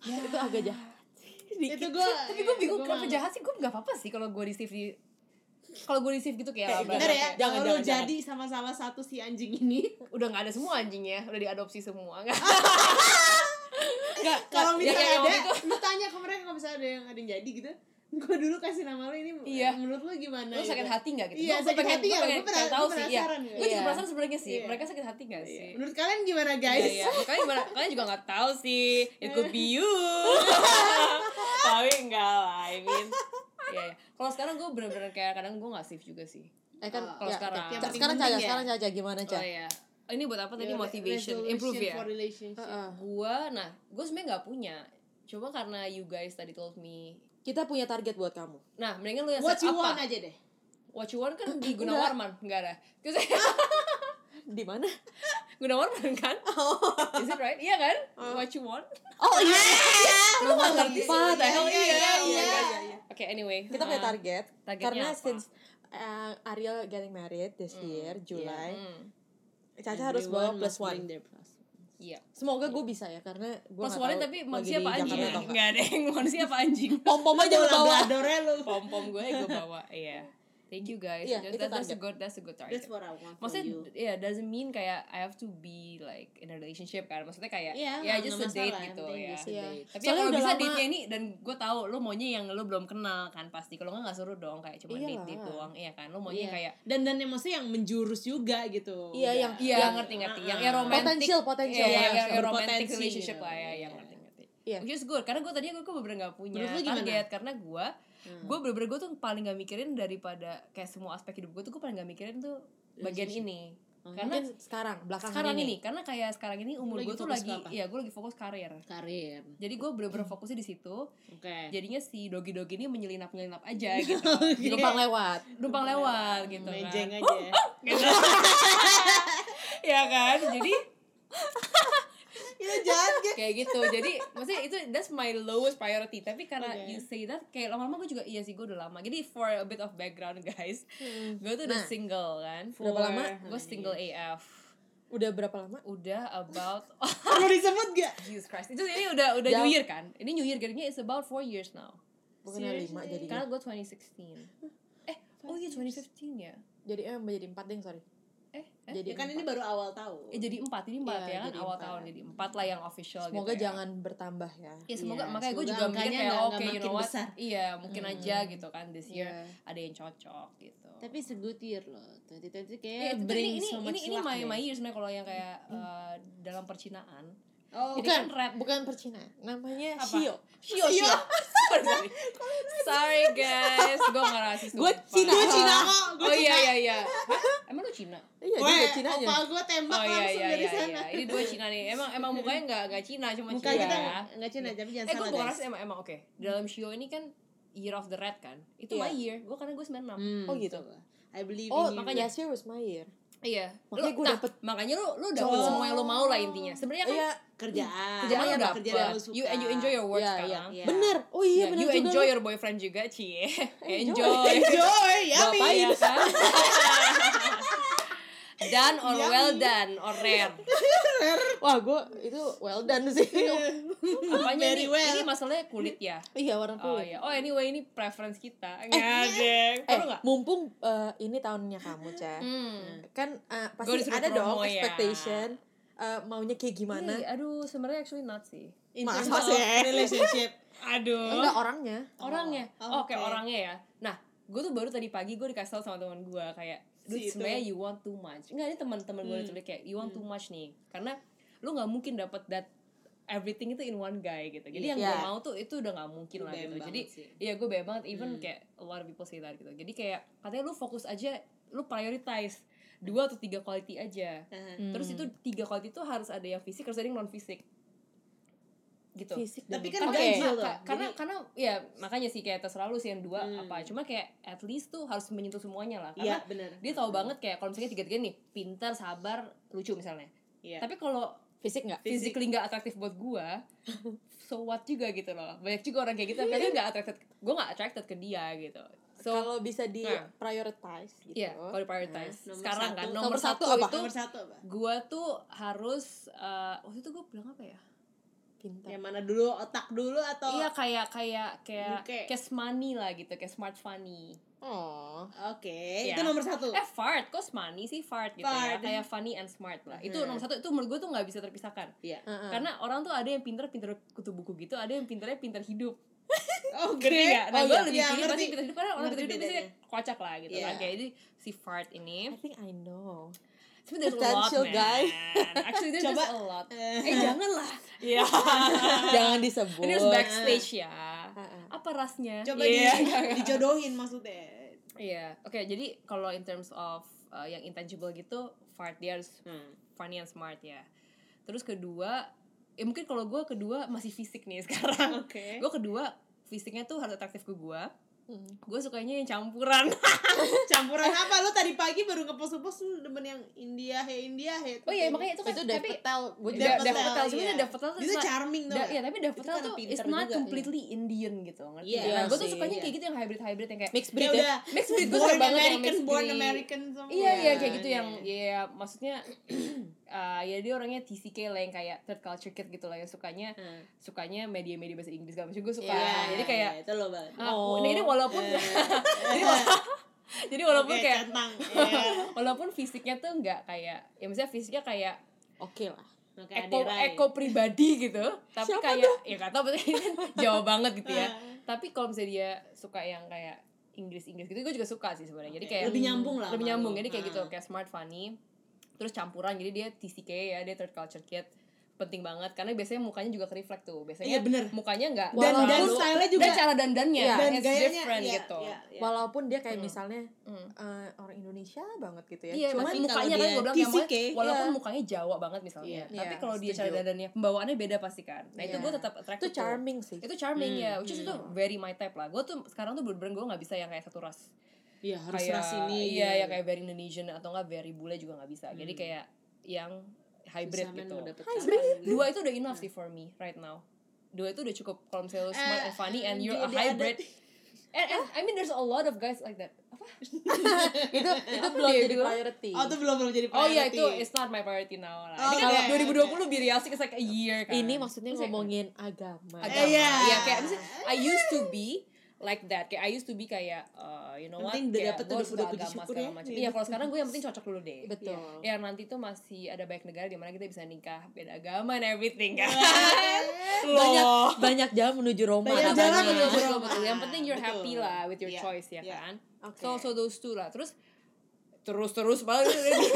itu agak jahat. itu gue tapi gue bingung kenapa jahat sih gue nggak apa-apa sih kalau gue di save di kalau gue di save gitu kayak Bener labrador ya, kayak- Jangan, kalau jangan, jadi sama salah satu si anjing ini udah nggak ada semua anjingnya udah diadopsi semua nggak kalau ya, misalnya ada, waktu itu lu tanya ke mereka kalau misalnya ada yang ada yang jadi gitu gue dulu kasih nama lu ini Iya. menurut lu gimana lu sakit gitu? hati nggak gitu Iya, Gua sakit pengen- hati gua nggak? pengen, Gua pernah- pengen tahu gua sih iya penasaran gue juga penasaran sebenarnya sih Iya. mereka sakit hati nggak Iya. sih menurut kalian gimana guys Iya, iya. Kalian gimana? Kalian juga nggak tahu sih. It could be you. Tapi enggak lah, I mean. Iya, iya. Kalau sekarang gue bener-bener kayak kadang gue nggak save juga sih. Eh kan Oh, kalau ya, sekarang. sekarang Caca, ya. sekarang Caca gimana Oh Caca? iya. Ini buat apa tadi motivation, improve ya? for relationship Heeh. Gua, nah, gue sebenarnya nggak punya. Cuma karena you guys tadi told me. Kita punya target buat kamu. Nah, mendingan lu yang what set you want aja deh What you want kan di. Gunawarman, enggak ada. Terus Di mana? Gunawarman kan? Is it right? Iya kan? What you want? Oh iya. Lu nggak ngerti sih? What the hell? Iya, iya, iya, iya, iya. iya. Oke, anyway. Kita punya uh, target. targetnya Karena apa? since uh, Ariel getting married this year, July, Hmm, Caca harus bawa plus one. their plus one. Iya. Semoga gue bisa ya karena gue one tapi manusia apa anjing? Enggak. Ada yang manusia apa anjing. Pom pom aja lu Bola bawa. Pom pom gue gue bawa. Iya. Thank you guys. Iya, That- itu that- that's a good that's a good target. that's what I want Maksudnya, you ya doesn't mean kayak I have to be like in a relationship kan. Maksudnya kayak Iya, ya nggak- just a nggak date gitu yang ya. just Iya. date. Tapi Soalnya kalau bisa lama- date-nya ini dan gue tahu lo maunya yang lo belum kenal kan pasti. Kalau nggak nggak seru dong kayak cuma Iyalah. date date doang, iya kan. Lo maunya Iya. kayak dan dan yang maksudnya yang menjurus juga gitu Iya, yang- Iya Yang- ngerti ngerti. Yang Ah, yang ah. romantic. Potensial, Iya, yang, yang, Berpotensi relationship lah ya, Iya, yang iya. ngerti ngerti. Iya. Which is good karena gue tadinya gue bener-bener gak punya Menurut lu gimana? target karena gue Hmm. gue bener-bener gue tuh paling gak mikirin daripada kayak semua aspek hidup gue tuh gue paling gak mikirin tuh bagian Relationship. ini. Oh, karena Mungkin sekarang belakangan sekarang ini. ini karena kayak sekarang ini umur gue tuh lagi apa? ya gue lagi fokus karir. Karir. Jadi gue bener-bener fokusnya di situ. Oke. Jadinya si dogi dogi ini menyelinap menyelinap aja gitu. Numpang lewat. numpang lewat. gitu mejeng kan aja. Gitu. ya kan? Jadi itu jahat kayak gitu jadi maksudnya itu that's my lowest priority tapi karena Oke. you say that kayak lama-lama gue juga iya sih gue udah lama jadi for a bit of background guys gue tuh udah Nah, single kan berapa lama? gue single AF Udah berapa lama? udah about perlu disebut gak Jesus Christ itu ini udah udah Jauh. New Year kan ini New Year jadinya it's about four years now Seriously? lima jadi. karena gue 2016 eh oh iya 2015 ya Jadi eh menjadi empat deh sorry. Eh jadi Ya kan ini baru awal tahun. Eh, jadi empat ini empat Iya, ya kan awal empat. tahun jadi empat lah yang official semoga gitu ya. jangan bertambah ya Ya semoga Iya, makanya gue juga mikir kayak oke nggak you know what besar. iya mungkin Hmm. aja gitu kan this year Iya. ada yang cocok gitu Tapi year loh. 2020 Ya, kayak itu- bring ini, so ini, ini luck my, my year sebenarnya kalau yang kayak eh, dalam percinaan Oh, Ini bukan kan rap. bukan percina namanya Apa? Shio Shio Shio sorry sorry sorry guys gue nggak rasis Gua sumpah. Cina. Gue Cina kok, gue oh iya Cina. iya iya Hah? emang lu Cina iya Weh, dia Cinanya opa gue tembak oh iya langsung iya dari iya, sana. iya. ini dua Cina nih emang emang mukanya nggak nggak Cina cuma Muka Cina kita nggak Cina, tapi jangan eh gue salah bukan rasis emang emang oke dalam Shio ini kan year of the red kan itu Iya. my year gue karena gue 96 Hmm, Oh, gitu. I believe oh in you. makanya- last year was my year Iya, Makanya Lu- gua nah, dapet- makanya lu lu dapet Oh. semua yang lu mau lah intinya. Sebenarnya kan iya kerjaan. kerjaan lu dapet. kerjaan yang lu suka. You and you enjoy your work Iya, sekarang. iya. bener oh iya Ya, bener you juga enjoy lu. your boyfriend juga, Cie. Enjoy. enjoy. Enjoy, yummy. ya kan? done or Yummy. well done or rare. wah gue itu well done sih Apanya Very nih? well. Ini masalahnya kulit ya. iya warna Oh kulit iya. Oh anyway ini preference kita. Enggak, Deng. eh Perlu nggak? mumpung eh, ini tahunnya kamu cah Hmm. kan eh, Gua pasti disuruh ada dong ya. expectation eh, maunya kayak gimana Iya, aduh, sebenarnya actually not sih. In Masa sih? relationship. Aduh. enggak orangnya orangnya Oh, oh, kayak oke. orangnya ya nah gue tuh baru tadi pagi gue dikasih tau sama teman gue kayak dude Si itu. sebenarnya you want too much enggak ini teman-teman gue Hmm. literally kayak you want too much nih karena lu nggak mungkin dapat that everything itu in one guy gitu jadi yang gue Iya. mau tuh itu udah nggak mungkin lah gitu jadi sih. iya gue bebas banget even Hmm. kayak a lot of people say that gitu jadi kayak katanya lu fokus aja lu prioritize dua atau tiga quality aja Uh-huh. terus Hmm. itu tiga quality itu harus ada yang fisik harus ada yang non fisik gitu fisik Tapi kan Oke. ganjil tuh. Ka- karena Jadi- karena ya makanya sih kayak terserah lu sih yang dua Hmm. apa cuma kayak at least tuh harus menyentuh semuanya lah Iya, karena benar. dia tahu banget kayak kalau misalnya tiga tiga nih pintar sabar lucu misalnya Iya. tapi kalau fisik nggak Fisik. nggak atraktif buat gua so what juga gitu loh banyak juga orang kayak gitu tapi nggak attracted gua nggak attracted ke dia gitu so kalau bisa di Nah. prioritize gitu iya kalau prioritize Nah, sekarang satu. kan Nomor nomor, satu satu, apa? itu Nomor satu apa? gua tuh harus eh, waktu itu gua bilang apa ya pintar Yang mana dulu otak dulu atau iya kayak kayak kayak Muke. cash money lah gitu kayak smart funny oh Oke, Iya. itu nomor satu. Eh fart, kok money sih fart gitu ya Fart. Kayak funny and smart lah Itu Hmm. nomor satu, itu menurut gue tuh gak bisa terpisahkan Iya. Heeh. Karena orang tuh ada yang pinter pinter kutu buku gitu Ada yang pinternya pinter hidup Oke. Ngerti gak? Nah Oh, gue iya. lebih Iya, pilih ngerti. pasti pinter hidup Karena orang pinter hidup biasanya kocak lah gitu Iya. kan Kayak jadi si fart ini I think I know Sebenernya there's a lot Potential man guy. Actually there's Coba. just a lot Eh. Eh jangan lah Iya jangan disebut Ini harus backstage ya. Apa rasnya? Coba Iya. di, dijodohin maksudnya. Iya, oke. jadi kalau in terms of uh, yang intangible gitu, fart dia harus Hmm. funny and smart ya. Terus kedua, ya mungkin kalau gue kedua masih fisik nih sekarang. Oke. Gue kedua fisiknya tuh harus atraktif ke gue. Hmm. Gue sukanya yang campuran. Campuran apa? Lu tadi pagi baru ngepost-post lu demen yang India, he India, he. oh iya, makanya itu kan itu tapi Dev Patel gue juga Patel iya. sebenarnya Dev Patel tuh Itu charming tuh. Da, ya tapi Itu Patel karena tuh is not juga, iya. completely Indian gitu ngerti Iya, nggak? nah, gue tuh sih, sukanya iya. kayak gitu yang hybrid hybrid yang kayak mixed Ya breed ya udah. mixed breed gue banget yang American, mixed born breed. American semua. Iya iya kayak gitu Iya. yang ya maksudnya uh, ya dia orangnya TCK lah yang kayak third culture kid gitu lah yang sukanya Hmm. sukanya media-media bahasa Inggris gak maksud gue suka Iya, jadi kayak iya, itu lo banget. ah, Oh. nah ini walaupun Eh, jadi, wala- jadi walaupun Oke, kayak centang. Iya. walaupun fisiknya tuh nggak kayak ya maksudnya fisiknya kayak oke lah Oke, eko Adirai. eko pribadi gitu tapi Siapa kayak ya gak tau berarti kan jauh banget gitu ya Ah. tapi kalau misalnya dia suka yang kayak Inggris Inggris gitu gue juga suka sih sebenarnya jadi kayak lebih nyambung lah lebih nyambung jadi kayak gitu kayak smart funny terus campuran jadi dia TCK ya dia third culture kid penting banget karena biasanya mukanya juga ke reflect tuh biasanya Iya, bener. mukanya nggak Dan- dan style-nya juga. dan cara dandannya Iya. Dan it's gayanya different iya, gitu iya, iya. walaupun dia kayak Hmm. misalnya Hmm. eh, orang Indonesia banget gitu ya Iya, cuman mukanya kan gue bilang yang TCK, walaupun iya. mukanya Jawa banget misalnya, Iya. tapi Iya, kalau dia cara dandannya pembawaannya beda pasti kan. Nah itu Iya. gue tetap attracted itu tuh. charming sih Itu charming Hmm, ya, which is itu very my type lah. Gue tuh sekarang tuh bener-bener gue nggak bisa yang kayak satu ras. Iya, harus kayak ras ini. iya gitu. ya kayak very Indonesian atau enggak very bule juga nggak bisa. Jadi Hmm. kayak yang hybrid Susah men gitu. Hybrid? Dua itu udah enough sih for me right now. Dua itu udah cukup kalau misalnya lo smart Eh, and funny and you're a hybrid. And, and I mean there's a lot of guys like that. Apa? itu itu Apa belum dia jadi priority Oh, itu belum belum jadi Oh iya priority. itu it's not my priority now lah. Oh, Ini kalau oke, 2020 be realistic it's like a year kan. ini maksudnya kayak- ngomongin agama agama. Iya. Iya kayak misalnya I used to be like that. Kayak I used to be kayak uh, you know what? kayak dapet gue udah puji agama segala macam Iya. iya kalau sekarang gue yang penting cocok dulu deh. Betul. Ya nanti tuh masih ada banyak negara di mana kita bisa nikah beda agama and everything kan? Banyak banyak jalan menuju Roma Banyak jalan menuju Roma. betul. yang penting you're Betul. happy lah with your Iya, choice ya iya. kan? So so those two lah. Terus terus terus di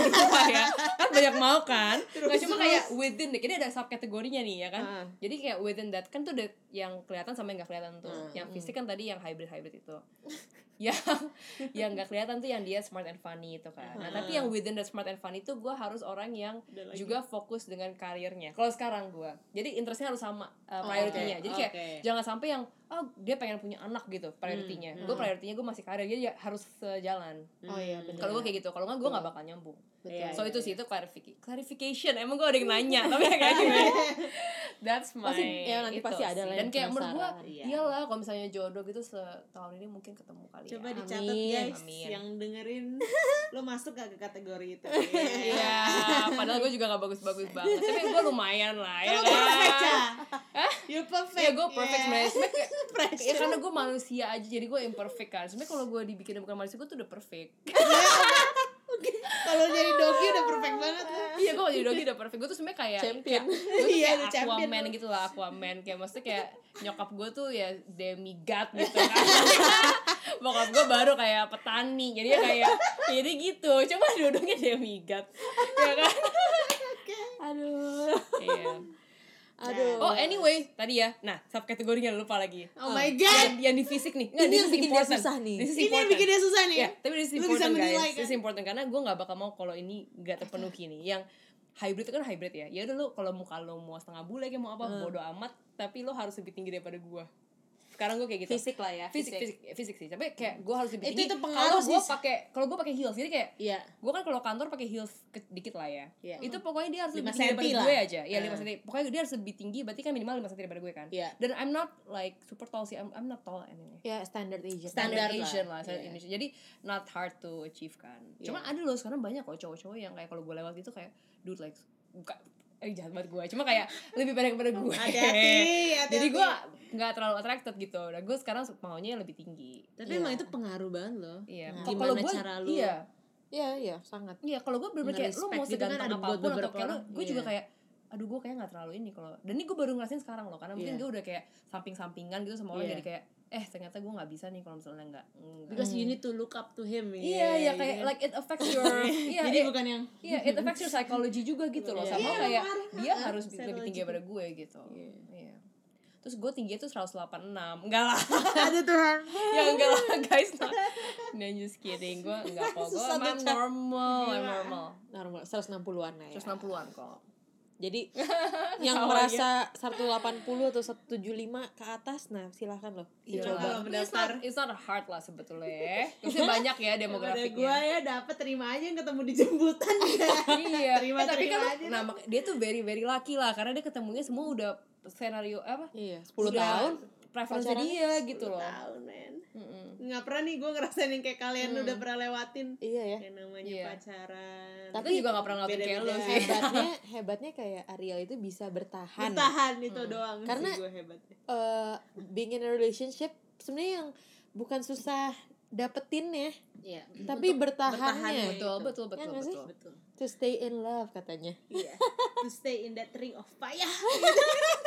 rumah ya. Kan banyak mau kan? Nggak cuma kayak within deh ini ada subkategorinya nih ya kan? Ah. jadi kayak within that kan tuh ada yang kelihatan sama yang nggak kelihatan tuh. Hmm. yang fisik kan tadi yang hybrid hybrid itu. Yang yang nggak kelihatan tuh yang dia smart and funny itu kan. Nah tapi yang within that smart and funny itu gue harus orang yang Udah lagi. juga fokus dengan karirnya. Kalau sekarang gue jadi interestnya harus sama uh, Oh, prioritinya jadi kayak oke. jangan sampai yang oh dia pengen punya anak gitu prioritinya gue prioritinya gue masih karir jadi ya harus sejalan. Oh iya benar kalau gue kayak gitu kalau nggak gue nggak bakal nyambung Iya, so iya, itu iya. sih itu clarification clarification emang gue ada yang nanya tapi ya kayak gimana that's my Pasti- ya, nanti itu pasti ada lah dan kayak menurut gue. Iya. iyalah kalau misalnya jodoh gitu setahun ini mungkin ketemu kali Coba ya dicatat Amin. guys Amin. yang dengerin lo masuk gak ke kategori itu. Iya, padahal gue juga gak bagus-bagus banget Tapi gue lumayan lah ya Lo perfect, kan Ca. You're perfect. Ya gue perfect Yeah. sebenarnya kayak- Ya karena gue manusia aja Jadi gue imperfect kan Sebenarnya kalau gue dibikin bukan manusia Gue tuh udah perfect Kalau jadi dogi udah perfect banget. lo. Iya gue jadi doggy udah perfect. Gue tuh sebenarnya kayak Champion. kayak, tuh Iya, kayak champion Aquaman gitu lah Aquaman. Kayak maksudnya kayak Nyokap gue tuh ya demigod gitu kan. Bokap gue baru kayak petani Jadi ya kayak Jadi gitu. Cuma duduknya demigod. Ya kan? Aduh. Iya aduh Oh anyway tadi ya Nah subkategorinya lupa lagi Oh my god. yang, yang di fisik nih Nggak, Ini yang bikin dia important. susah nih. This is Ini yang bikin dia susah nih. Ya, tapi this is Lu bisa important menilai, guys. kan? This is important karena gue nggak bakal mau kalau ini gak terpenuhi nih. Yang hybrid itu kan hybrid ya. Ya udah lu kalau muka lo mau setengah bule kayak mau apa Hmm. bodo amat, tapi lo harus lebih tinggi daripada gue. Sekarang gue kayak gitu. fisik lah ya fisik fisik fisik sih. Tapi kayak gue harus lebih Itu- tinggi. itu Kalau pengaruh gue pakai kalau gue pakai heels, jadi kayak Iya. gue kan kalau kantor pakai heels dikit lah ya. Iya. Itu pokoknya dia harus Lima lebih tinggi daripada lah. gue aja. Iya, 5 Ah. cm. Pokoknya dia harus lebih tinggi, berarti kan minimal 5 cm daripada gue kan. Iya. Dan I'm not like super tall sih. I'm, I'm not tall anyway ya standard Asian Standard standard lah. Asian lah, standard Iya. Indonesia. Jadi not hard to achieve kan. Iya. Cuma ada loh sekarang banyak kok cowok-cowok yang kayak kalau gue lewat gitu kayak dude like buka eh jahat banget gue. Cuma kayak lebih pendek daripada gue. Hati-hati, hati-hati. Jadi gue nggak terlalu attracted gitu. Dan gue sekarang maunya lebih tinggi. Tapi Iya. emang itu pengaruh banget loh. Iya. Nah, Gimana gua- cara lu? Iya. iya iya sangat Iya, kalau gue bener-bener kayak lu mau gitu kan apa pun atau kayak lu, gue juga Iya. kayak aduh gue kayak nggak terlalu ini kalau dan ini gue baru ngerasain sekarang loh karena mungkin Iya. gue udah kayak samping-sampinggan gitu sama orang Iya. jadi kayak eh ternyata gue nggak bisa nih kalau misalnya nggak Because you need to look up to him. Iya, iya kayak gitu. like it affects your iya, Jadi it- bukan yang Iya, it affects your psychology juga gitu loh. Iya. Sama Iya, kayak ngaruh, dia ngaruh. harus lebih tinggi daripada gue gitu. Iya. Iya. Terus gue tinggi tuh 186 Enggak lah ada Tuhan. Ya enggak lah guys nah. Nah just kidding Gue enggak kok Gue normal I'm Gila. normal normal 160-an lah ya 160an kok jadi yang merasa 180 atau 175 ke atas nah silahkan loh Iya lah. Tapi it's mendaftar. not, it's not hard lah sebetulnya ya. Maksudnya banyak ya Ada demografiknya gua ya dapat terima aja yang ketemu di jemputan Iya Terima, Eh, Tapi terima kan aja nah, mak- Dia tuh very very lucky lah Karena dia ketemunya semua udah Skenario apa iya 10 udah tahun Preference pacaran. dia gitu loh tahun men Mm-mm. nggak pernah nih gue ngerasain yang kayak kalian udah pernah lewatin. Iya ya. Yang namanya Iya. pacaran. Tapi juga gak pernah ngelakuin kayak lo sih. Hebatnya hebatnya kayak Ariel itu bisa bertahan. Bertahan itu doang Karena- sih gue hebatnya. eh being in a relationship sebenarnya yang bukan susah dapetin ya iya. tapi Untuk bertahannya. Betul Itu. betul Ya betul nggak sih? betul betul to stay in love katanya iya to stay in that ring of fire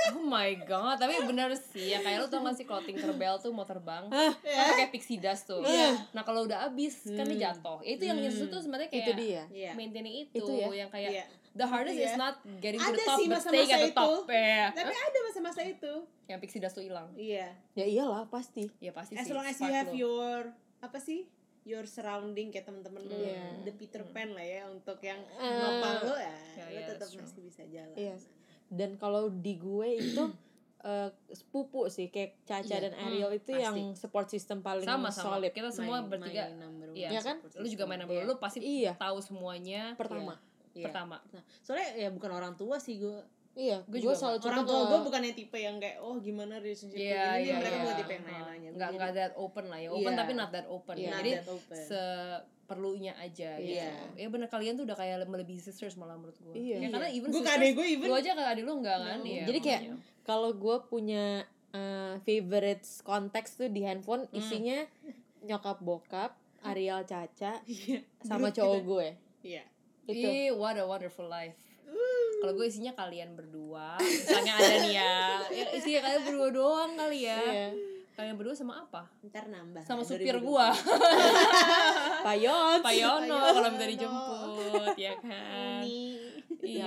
Oh my god, tapi bener sih ya kayak lu tau gak sih kalau Tinkerbell tuh mau terbang, Ah. kan pakai pixie dust tuh. Iya. Nah kalau udah abis kan dia jatuh. Ya, itu yang yang susah tuh sebenarnya kayak itu dia Iya. maintaining itu, Itu ya. yang kayak Iya. the hardest Itu is ya. not getting to Ada the top sih but masa-masa staying at the itu. top. Ya. tapi ada masa-masa itu Yang pixie dust tuh hilang. iya ya iyalah pasti Ya pasti as sih. long as you have lu. your apa sih your surrounding kayak temen-temen lu Iya. the Peter Pan lah ya untuk yang lu ya, Ya, lu ya, tetap that's true. masih bisa jalan Iya. dan kalau di gue itu eh, sepupu sih kayak Caca Iya. dan Ariel itu pasti. yang support system paling sama sama. solid Kita semua My- bertiga. number Iya. Iya kan? Lu juga main number Iya. lu pasti Iya. tahu semuanya pertama Iya. pertama. Nah, soalnya ya bukan orang tua sih gue iya Gue gue juga selalu orang tua gue bukan yang tipe yang kayak oh gimana relationship Iya, begini iya, mereka iya. bukan tipe yang nanya-nanya Nggak nggak that open lah ya. Open Iya. tapi not that open. Iya. Jadi that open. seperlunya aja gitu. Iya. Ya bener kalian tuh udah kayak melebihi sisters malah menurut gue. Iya. Ya, karena even gue ke sisters, adek gue even lu aja ke adik lu enggak kan? No. Iya. jadi kayak kalau gue punya eh, favorites konteks tuh di handphone isinya nyokap bokap Ariel Caca Iya. sama cowok gue Iya. itu Ih, what a wonderful life. Kalau gue isinya kalian berdua, misalnya ada nih ya, ya isinya kalian berdua doang kali ya. Iya. Kalian berdua sama apa? Ntar nambah. Sama ya, supir 2020. gua, Payon Pak Yono Pak kalau minta dijemput, ya kan? Ini. Iya,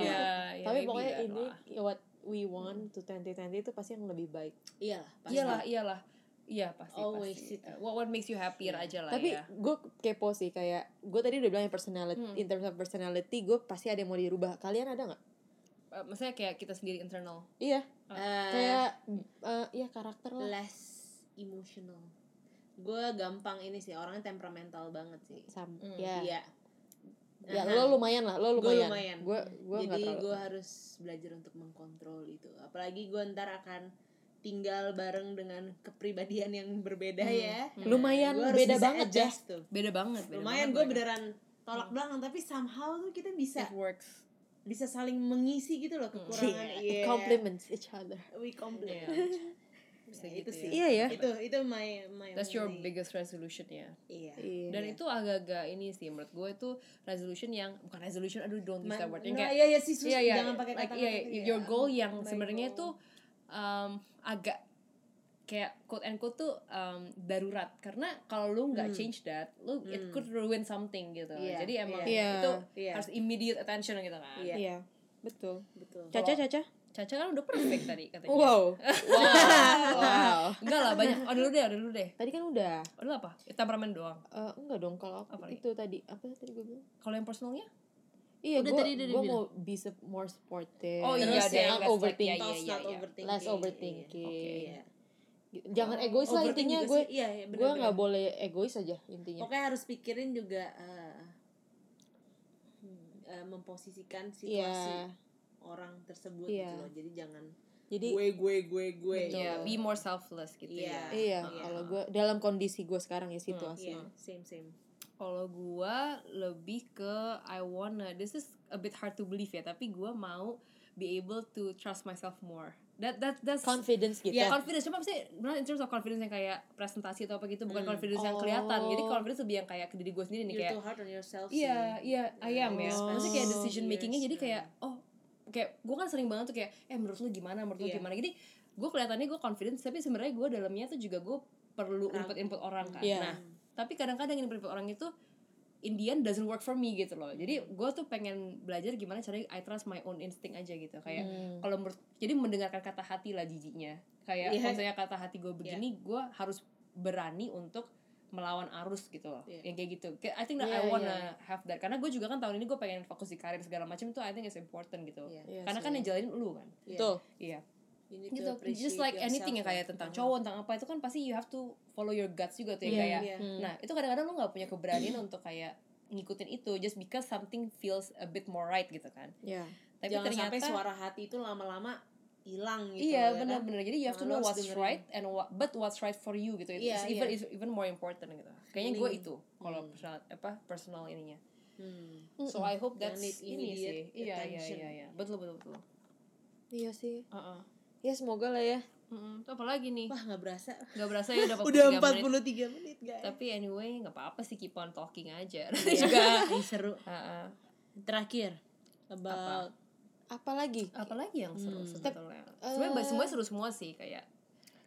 ya, tapi maybe pokoknya ini lah. what we want to 2020 itu pasti yang lebih baik Iyalah. pasti. Iyalah, iyalah. Iya pasti Always pasti. itu. What, what makes you happier aja lah tapi ya. gue kepo sih kayak gue tadi udah bilang yang personality Hmm. in terms of personality gue pasti ada yang mau dirubah kalian ada nggak Eh, maksudnya kayak kita sendiri internal. iya Eh, kayak eh iya karakter lah less emotional. Gue gampang ini sih orangnya temperamental banget sih. sama Hmm. ya Iya. ya Aha. lo lumayan lah lo Gue lumayan lumayan. gue gue nggak Jadi terlalu gue harus belajar untuk mengkontrol itu. Apalagi gue ntar akan tinggal bareng dengan kepribadian yang berbeda Hmm. ya. Hmm. lumayan Gua harus beda bisa banget ya tuh. Beda banget. Beda Lumayan banget gue beneran tolak belakang tapi somehow tuh kita bisa It works. Bisa saling mengisi gitu loh kekurangan. Yeah, Iya. it complements each other We compliment. Iya. Bisa Ya, gitu itu ya. sih. Iya ya. Itu itu my my That's your only- biggest resolution ya. Iya. Iya. Dan itu agak-agak ini sih menurut gue itu resolution yang bukan resolution aduh don't use that word yang nah, kayak iya iya sih sus, iya iya jangan pakai like, kata-kata iya, itu ya. your goal yang sebenarnya itu um, agak kayak quote and quote tuh um, darurat karena kalau lu nggak Hmm. change that lu it Hmm. could ruin something gitu Iya, jadi emang iya. itu Iya. harus immediate attention gitu kan Iya. iya betul betul. Caca Caca Caca kan udah perfect tadi katanya wow wow wow enggak lah banyak oh dulu deh oh dulu deh tadi kan udah oh dulu apa Ya, temperamen doang Eh, enggak dong kalau aku Apa lagi? itu tadi apa tadi gue bilang kalau yang personalnya iya gue gue mau be sup- more supportive Oh, iya, Terus not like- overthinking iya, Toss, iya, not iya. overthinking. less Iya. overthinking Iya. Jangan egois lah intinya gue sih. iya, iya, gue bener-bener. nggak boleh egois aja intinya Pokoknya harus pikirin juga eh, eh, memposisikan situasi iya orang tersebut Iya. gitu loh. Jadi jangan jadi gue gue gue gue. Gitu. be more selfless gitu Iya. ya iya Iya. kalau gue dalam kondisi gue sekarang ya situasi Iya, same same. Kalau gua lebih ke I wanna this is a bit hard to believe ya, tapi gua mau be able to trust myself more. That that that's confidence gitu Ya, confidence cuma sih benar in terms of confidence yang kayak presentasi atau apa gitu bukan Hmm. confidence yang Oh. kelihatan. Jadi confidence lebih yang kayak ke diri gue sendiri nih You're kayak too hard on yourself Iya, iya, I am ya. Oh. Maksudnya kayak decision makingnya Yes, jadi kayak oh kayak gue kan sering banget tuh kayak eh menurut lu gimana, menurut lu Iya. gimana. Jadi gue kelihatannya gue confident tapi sebenarnya gue dalamnya tuh juga gue perlu input-input orang kan. Iya. Nah, tapi kadang-kadang input orang itu Indian doesn't work for me gitu loh. Jadi gue tuh pengen belajar gimana caranya I trust my own instinct aja gitu. Kayak Hmm. kalau menurut jadi mendengarkan kata hati lah jijinya. Kayak Iya. kalau misalnya kata hati gue begini, gue harus berani untuk melawan arus gitu loh. Iya. Yang kayak gitu. I think that Iya, I wanna iya. have that. Karena gue juga kan tahun ini gue pengen fokus di karir segala macam itu I think it's important gitu. Iya. Iya Karena sih. kan yang jalanin lu kan. Iya. betul Iya. You need Gitu. Just like anything ya kayak tentang Uh-huh. cowok tentang apa itu kan pasti you have to follow your guts juga tuh ya Iya, kayak. iya. Hmm. Nah, itu kadang-kadang lu nggak punya keberanian untuk kayak ngikutin itu just because something feels a bit more right gitu kan. ya Tapi Jangan ternyata sampai suara hati itu lama-lama hilang gitu. Iya ya kan? benar-benar. Jadi you have to Nah, know what's dengerin. right and what but what's right for you gitu. Iya, It's even iya. it's even more important gitu. Kayaknya gue itu kalau Hmm. personal apa personal ininya. Hmm. So I hope that's ini sih. Iya iya iya iya. Betul betul betul. iya sih Heeh. Ya semoga lah ya. Itu apa lagi nih? Wah nggak berasa. Gak berasa ya udah 43 Udah menit. 43 menit guys. Tapi anyway nggak apa-apa sih keep on talking aja. Iya. juga. Ini seru. Heeh. Terakhir about apa lagi Apalagi yang seru Hmm. sebetulnya. Eh. Sebenarnya semuanya seru semua sih kayak.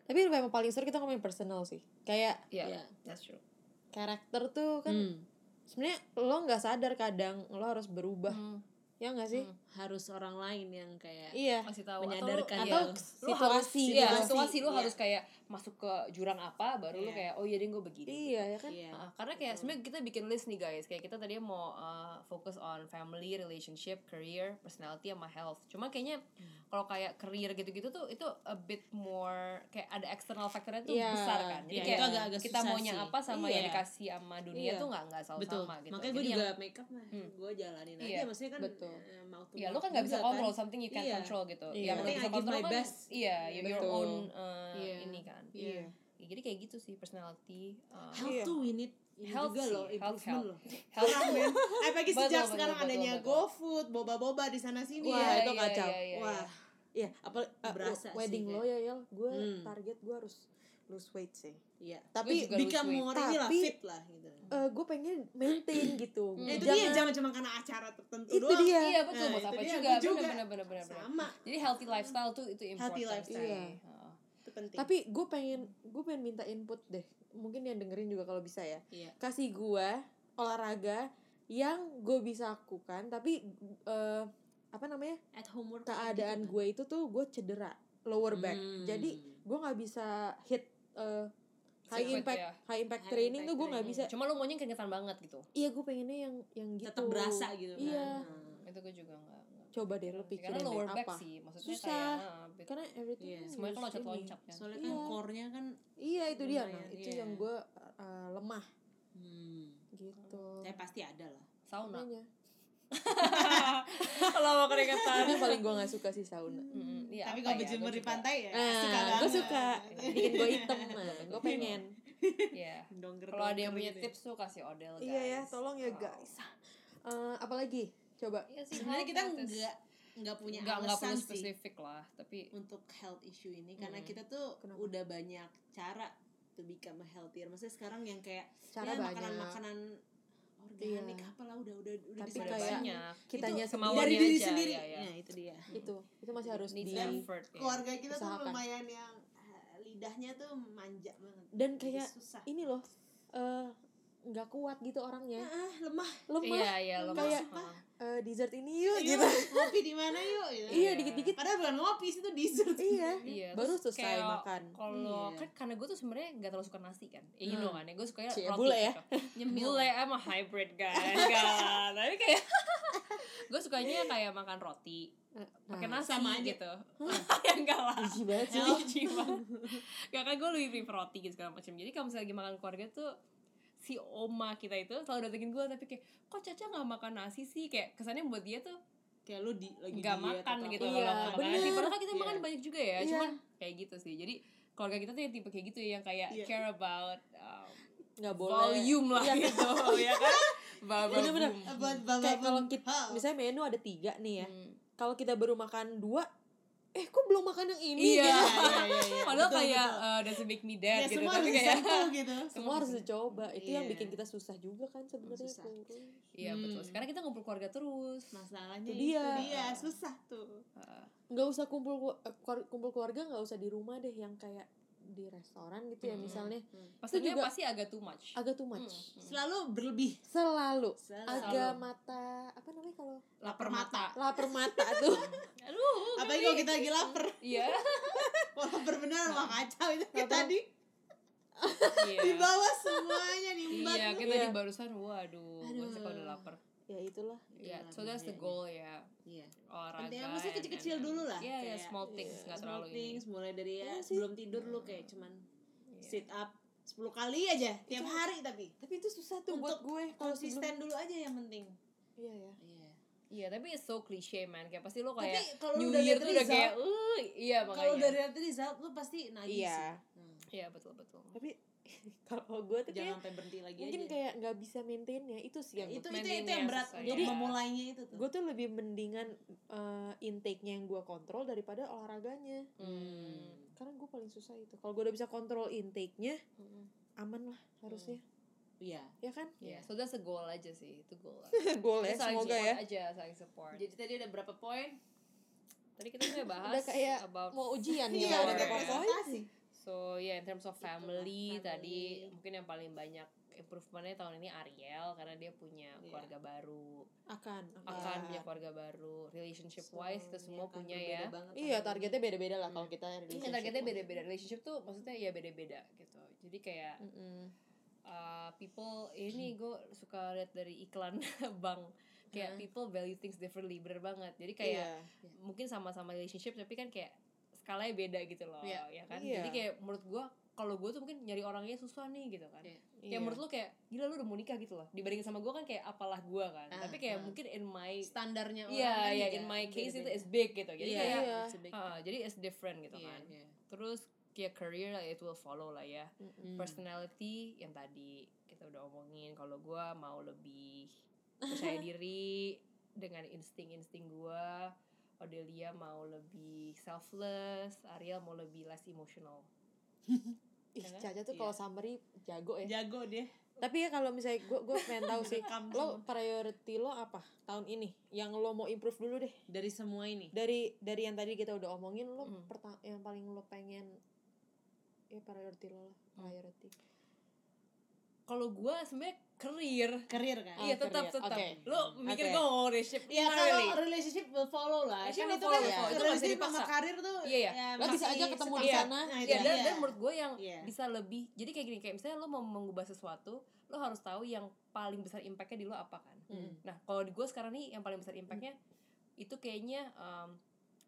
tapi yang paling seru kita ngomongin personal sih kayak Ya, Iya. that's true. karakter tuh kan Hmm. sebenarnya lo nggak sadar kadang lo harus berubah Hmm. Ya nggak sih Hmm. harus orang lain yang kayak iya kasih tahu Menyadarkan atau, dia. lu, atau lu harus situasi iya, gitu. situasi lu Iya. harus kayak masuk ke jurang apa baru lu Iya. kayak oh iya deh gue begini iya ya kan Iya. Ah, karena kayak sebenarnya kita bikin list nih guys kayak kita tadi mau uh, fokus on family relationship career personality sama health cuma kayaknya kalau kayak career gitu-gitu tuh itu a bit more kayak ada external factornya tuh Iya. besar kan jadi Iya, kayak itu agak-agak kita susah maunya sih. apa sama Iya. yang dikasih sama dunia Iya. tuh nggak nggak selalu betul sama gitu makanya gue juga yang- make up mah Hmm. gue jalanin Iya, aja maksudnya kan betul. Eh, mau tuh ya lu kan nggak bisa kontrol something you can Iya. control gitu Iya. yang lu Penting bisa kontrol my kan best. iya your Betul. own uh, Iya. ini kan Iya. Ya, jadi kayak gitu sih personality uh, health Iya. tuh we need ini Health juga loh health, improvement health. loh health tuh- men. apalagi sejak betul, sekarang betul, adanya. GoFood boba-boba di sana sini Wah, ya itu kacau. iya, iya. wah iya apa uh, Berasa sih wedding lo ya ya gue Hmm. target gue harus lose weight sih Iya. tapi become more inilah Tapi- fit lah gitu. gue pengen maintain gitu Ya, itu Jangan- dia jangan cuma karena acara tertentu itu doang. dia Iya betul Nah, apa dia, juga. juga. Benar benar benar benar. Sama. Jadi healthy lifestyle tuh itu important. Healthy lifestyle. Iya. Heeh. Itu penting. tapi gue pengen gue pengen minta input deh mungkin yang dengerin juga kalau bisa ya iya. kasih gue olahraga yang gue bisa lakukan tapi eh, apa namanya At home workout keadaan gitu gue itu tuh gue cedera lower back Hmm. jadi gue nggak bisa hit eh, high impact ya. high impact High training impact tuh gue nggak bisa. Cuma lu maunya keringetan banget gitu. iya gue pengennya yang yang gitu tetap berasa gitu kan. iya Hmm. Itu gue juga enggak. coba deh lo Karena pikirin deh lower back apa sih, maksudnya Susah. kayak nah, karena everything Iya. kan semuanya kan harus ini. loncat-loncat kan. Soalnya kan Iya. core-nya kan iya itu dia nah itu iya. yang gue eh, lemah hmm, gitu tapi pasti ada lah. sauna. Makanya. Kalau mau keringetan. itu yang paling gue nggak suka sih sauna Mm, iya, tapi kalau ya, berjemur di pantai ya Nah, suka gue suka bikin gue hitam, nah, gue pengen. Iya. Dongker- Kalau ada yang punya gitu. tips tuh kasih Odell guys. Iya ya, tolong ya Oh. guys. Eh, apalagi? Coba. Iya sih. Sebenarnya kita nggak nggak punya nggak nggak alasan perlu sih spesifik lah, tapi untuk health issue ini karena Hmm. kita tuh Kenapa? udah banyak cara to become healthier. Maksudnya sekarang yang kayak Cara ya, banyak. makanan-makanan organik Iya. apalah udah udah udah Tapi udah kayak banyak. kitanya Itu dari diri aja, sendiri. ya, ya. Nah, itu dia. Itu, itu masih harus di effort. ya. Keluarga kita tuh Usahakan. lumayan yang eh, lidahnya tuh manja banget. dan kayak susah. ini loh, eh nggak kuat gitu orangnya, Ah, lemah. lemah. Iya, iya, lemah. Kayak- Eh, dessert ini yuk Yuk, gitu. ngopi di mana yuk gitu. Iya, dikit-dikit. Padahal bukan ngopi sih itu dessert. Iya. Iya, Baru terus selesai kayak makan. Kalau Iya. kan karena gue tuh sebenarnya gak terlalu suka nasi kan. Eh, you know kan ya, gue sukanya Cie, roti. bule ya. gitu. Nyemil. Bule I'm a hybrid guys. Enggak. Tapi kayak gue sukanya kayak makan roti pakai Nah, nasi sama aja. gitu. ya enggak lah. Jijik banget sih. Jijik banget. Gak kan gue lebih prefer roti gitu segala macam. Jadi kalau misalnya lagi makan keluarga tuh si oma kita itu selalu datengin gue tapi kayak kok Caca nggak makan nasi sih kayak kesannya buat dia tuh Kayak lu di lagi nggak makan atau gitu. Iya, makan bener. nasi padahal kan kita Iya. makan banyak juga ya Iya. cuman kayak gitu sih jadi keluarga kita tuh yang tipe kayak gitu yang kayak Iya. care about um, nggak boleh. volume lah Iya. gitu ya kan Bener-bener. Kayak kalau kita, misalnya menu ada tiga nih ya. Hmm. Kalau kita baru makan dua, eh kok belum makan yang ini? Iya. Gitu. iya, iya, iya. padahal Betul, kayak betul. uh, doesn't make me ya, dead gitu semua tapi harus kayak gitu. Semua harus dicoba. Itu yang Iya. bikin kita susah juga kan sebenarnya iya betul Hmm. sekarang kita ngumpul keluarga terus Masalahnya Itu itu dia. dia. susah tuh. Uh, nggak usah kumpul ku- eh, kumpul keluarga nggak usah di rumah deh yang kayak di restoran gitu ya Hmm. misalnya maksudnya juga- pasti agak too much agak too much Hmm. Selalu berlebih. selalu Selalu. agak mata apa namanya kalau lapar mata lapar mata tuh aduh Apalagi kalau kita lagi lapar. iya Wah, lapar bener mah kacau itu kayak tadi iya di bawah semuanya nimbat. iya kita Iya. di barusan waduh Aduh. masa kalau udah lapar ya itulah Iya, Itulah so that's the goal ya Iya. olahraga. Penting maksudnya kecil-kecil dulu lah. Iya, iya, kayak small things nggak small terlalu things mulai dari ya Iya sebelum tidur lu kayak cuman Iya. sit up 10 kali aja tiap hari tapi tapi itu susah tuh buat Untuk gue konsisten sebelum dulu aja yang penting. iya ya Iya. Iya, tapi it's so cliche man. Kayak pasti lo Tapi kayak kalau New udah Year tuh udah kayak, uh, iya makanya. Kalau dari lihat result lu pasti nagih Iya. sih. Hmm. Iya betul betul. tapi kalau gue tuh Jangan kayak sampai berhenti lagi mungkin aja. kayak nggak bisa maintainnya itu sih yang itu itu itu yang berat susah, untuk iya. memulainya itu tuh. gue tuh lebih mendingan eh, intake-nya yang gue kontrol daripada olahraganya Hmm. karena gue paling susah itu kalau gue udah bisa kontrol intake-nya Mm-mm. aman lah harusnya Iya. ya kan Iya, so that's a goal aja sih. Itu goal. boleh Kita saling semoga ya aja, saling support. Jadi tadi ada berapa poin? Tadi kita udah bahas udah kayak about mau ujian Iya, gitu udah kayak So yeah, in terms of family, family. tadi mungkin yang paling banyak improvementnya tahun ini Ariel karena dia punya Iya. keluarga baru, akan akan punya keluarga baru, relationship wise kita semua kan punya ya. iya targetnya beda-beda lah kalau kita Ini relationship targetnya mah. beda-beda relationship tuh maksudnya ya beda-beda gitu. Jadi kayak Mm-mm. uh, people ini gue suka lihat dari iklan bank kayak Hah? people value things differently bener banget. Jadi kayak Iya. mungkin sama-sama relationship tapi kan kayak skalanya beda gitu loh Iya. ya kan. Iya. Jadi kayak menurut gue kalau gue tuh mungkin nyari orangnya susah nih gitu kan. Iya. Kayak Iya. menurut lo kayak gila lu udah mau nikah gitu loh. Dibandingin sama gue kan kayak apalah gue kan. Ah, tapi kayak ah. mungkin in my standarnya orang Iya, kan ya juga in my case itu is big gitu. Jadi Iya, kayak Iya. it's a big- ah, jadi it's different gitu Iya, kan. iya. Terus kayak career lah it will follow lah ya. Mm-mm. Personality yang tadi kita udah omongin kalau gue mau lebih percaya diri dengan insting-insting gue. Odelia mau lebih selfless, Ariel mau lebih less emotional. ih Ya kan? Caca tuh Iya. kalau summary jago ya jago dia tapi ya kalau misalnya gue gue pengen tahu sih lo priority lo apa tahun ini yang lo mau improve dulu deh dari semua ini dari dari yang tadi kita udah omongin lo Hmm. perta- yang paling lo pengen ya priority lo lah Hmm. priority kalau gue sebenarnya career karir kan Oh, iya tetap career. tetap Oke. lo mikir Oke. gue mau relationship Ya kalau really. relationship will follow lah. Relationship kan itu follow, kan ya. itu bisa relationship sama dipaksa. karir tuh. Iya, iya. ya Lo bisa masih aja ketemu di sana. Nah, Iya, dan, dia. dan menurut gue yang Iya. bisa lebih jadi kayak gini kayak misalnya lo mau mengubah sesuatu lo harus tahu yang paling besar impactnya di lo apa kan Hmm. nah kalau di gue sekarang nih yang paling besar impactnya itu kayaknya um,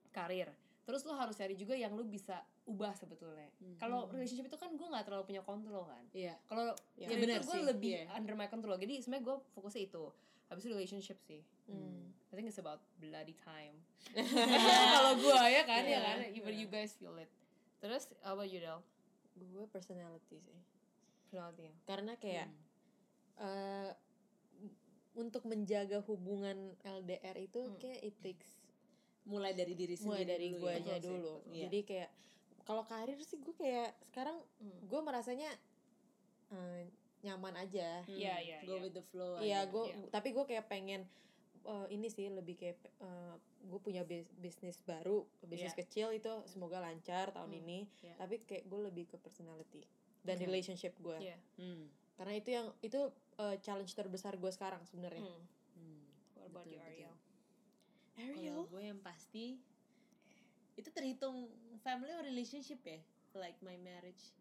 karir terus lo harus cari juga yang lo bisa ubah sebetulnya Hmm. kalau relationship itu kan gue nggak terlalu punya kontrol kan Iya. kalau Ya, ya, benar gue sih, lebih iya. under my control jadi sebenarnya gue fokusnya itu habis itu relationship sih Hmm. I think it's about bloody time kalau gue ya kan ya Iya, kan even iya. you guys feel it terus how about you Del gue personality sih personality karena kayak Hmm. eh, untuk menjaga hubungan LDR itu Hmm. kayak it takes Mulai dari diri sendiri mulai dari gue ya. aja dulu betul. Iya. jadi kayak kalau karir sih gue kayak sekarang Hmm. gue merasanya eh, nyaman aja Hmm, Iya, iya, Go iya. with the flow. iya aja. gue Iya. tapi gue kayak pengen eh, ini sih lebih kayak eh, gue punya bis- bisnis baru bisnis Iya. kecil itu semoga lancar tahun Hmm, ini iya. tapi kayak gue lebih ke personality dan Oke. relationship gue Iya. Hmm. karena itu yang itu eh, challenge terbesar gue sekarang sebenarnya Hmm. Hmm. What about Betul, you, betul. Ariel? Kalau gue yang pasti itu terhitung family or relationship ya, like my marriage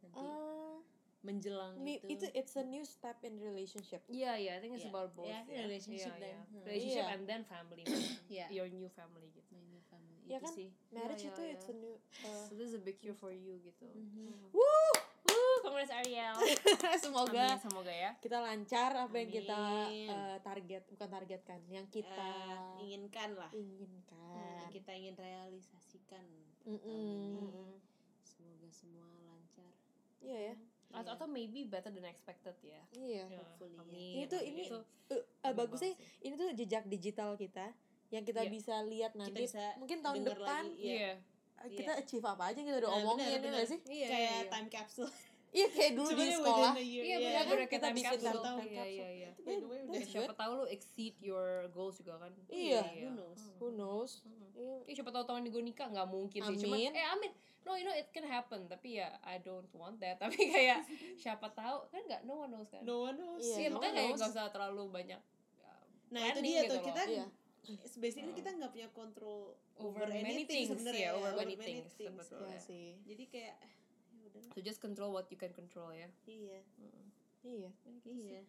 nanti Ah, menjelang itu. itu it's a new step in relationship Yeah, yeah, I think it's Yeah. about both. Yeah, ya. relationship Yeah, dan- yeah. hmm. relationship Iya. and then family, Yeah. your new family gitu. my new family Ya itu kan? sih. marriage Iya, itu it's a new uh, So this is a big year for you gitu. Mhm. Woo! Woo, congrats Ariel. semoga Amin, semoga ya. kita lancar apa yang kita Amin. uh, target bukan targetkan yang kita Eh, inginkan lah inginkan yang kita ingin realisasikan Mm-mm. tahun ini semoga semua lancar iya ya Atau, atau maybe better than expected ya. iya Ya, Hopefully, ya. amin, ini tuh amin. ini Itu- uh, uh, bagusnya ini tuh jejak digital kita yang kita Iya. bisa lihat kita nanti bisa mungkin tahun depan iya. Iya. uh, kita Iya. achieve apa aja kita udah Nah, omongin benar, ya benar. nggak sih Iya, kayak iya. time capsule iya kayak dulu di Sebenarnya sekolah year, Iya, yeah. benar kan? benar Kita bikin capsule. time Iya, iya, iya. That's Siapa tahu lu exceed your goals juga kan? Iya. who knows who knows Mm. Iya. Iya siapa tahu tahun gue nikah nggak mungkin sih cuma eh amin no you know it can happen tapi ya I don't want that tapi kayak siapa tahu kan nggak no one knows kan no one knows Iya, Iya, no makanya kayak nggak usah terlalu banyak uh, nah itu dia gitu tuh loh. kita Iya. basically kita nggak punya kontrol over, many things sebenarnya ya over over many things things. sebetulnya Iya sih jadi kayak ya udah so just control what you can control ya. Iya. Iya. Iya.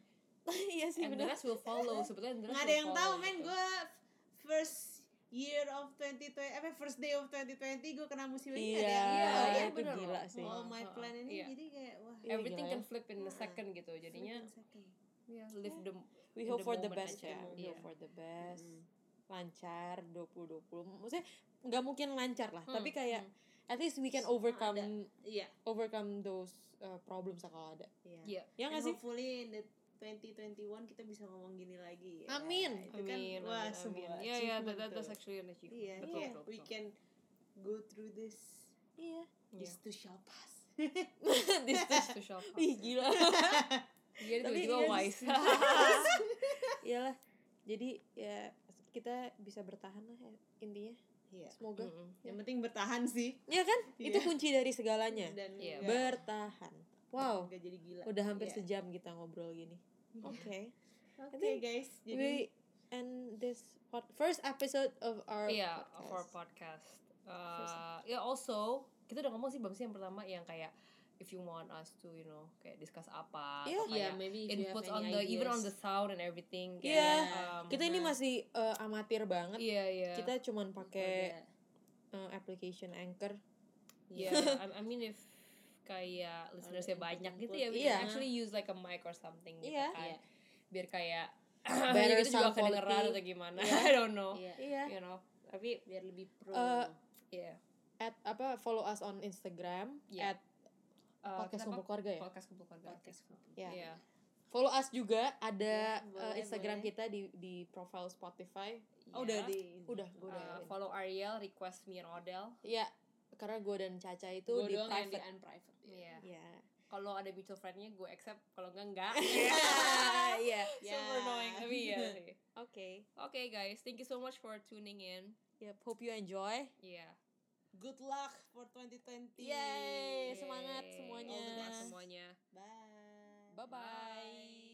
iya sih and the benar rest will follow. Sebetulnya the rest nggak ada yang tahu follow men. gitu. gue first year of 2020 apa first day of 2020 gue kena musibah ini Iya, ada yang iya, tahu iya, ya itu bener gila sih. all my plan ini iya. jadi kayak wah. Iya, everything can ya. flip in a Nah. second gitu jadinya. ya live the we hope the for the best aja. ya. We Iya. hope for the best. Mm. lancar 2020 maksudnya nggak mungkin lancar lah Hmm, tapi kayak hmm. At least we can overcome iya. overcome those uh, problems kalau ada. Iya. Iya. ya nggak sih? hopefully in the 2021 kita bisa ngomong gini lagi. Ya. Amin. itu kan Amin, wah amin, sebuah. Iya, iya, that, that, that's actually an achievement. iya betul, iya. betul, we can go through this. Iya. Iya. this too shall pass. This Just to show Ih gila. Iya, tiba-tiba iya, wise. Iyalah. Jadi ya kita bisa bertahan lah ya, intinya iya. Semoga. Mm-mm. yang penting bertahan sih. Ya kan? Iya. Itu kunci dari segalanya. Dan Iya, nggak- Bertahan. Wow. nggak jadi gila. Udah hampir Iya. sejam kita ngobrol gini. Oke. Oke think guys. Jadi We end this pod- first episode of our Iya, podcast. of our podcast. Uh, ya also kita udah ngomong sih bang sih yang pertama yang kayak if you want us to you know kayak discuss apa Iya. atau Iya, kayak maybe if you have inputs any on the even on ideas. the sound and everything Iya. kayak, um, Kita ini masih uh, amatir banget iya iya Kita cuman pakai uh, application Anchor iya I, I mean if kayak listenersnya input- banyak gitu input. ya we Iya. can actually use like a mic or something gitu Iya. kan Iya. biar kayak Better gitu juga kedengeran atau gimana I don't know Iya. Iya you know tapi biar lebih pro Uh, iya At apa follow us on Instagram Iya. At Uh, Podcast? Kumpul Keluarga ya? podcast kumpul keluarga podcast Ya. Iya. Follow us juga ada Iya, uh, Instagram boleh. kita di di profile Spotify. oh Iya. udah di Udah, gue udah. Uh, follow Ariel, request me Rodel. Ya, karena gue dan Caca itu gue di doang yang di private unprivate Iya. ya Kalau ada mutual friendnya gue accept, kalau enggak enggak. iya Super annoying tapi ya oke Oke guys, thank you so much for tuning in. yep hope you enjoy Yeah. Good luck for 2020 Yay, semangat semuanya All the best. semuanya. bye bye bye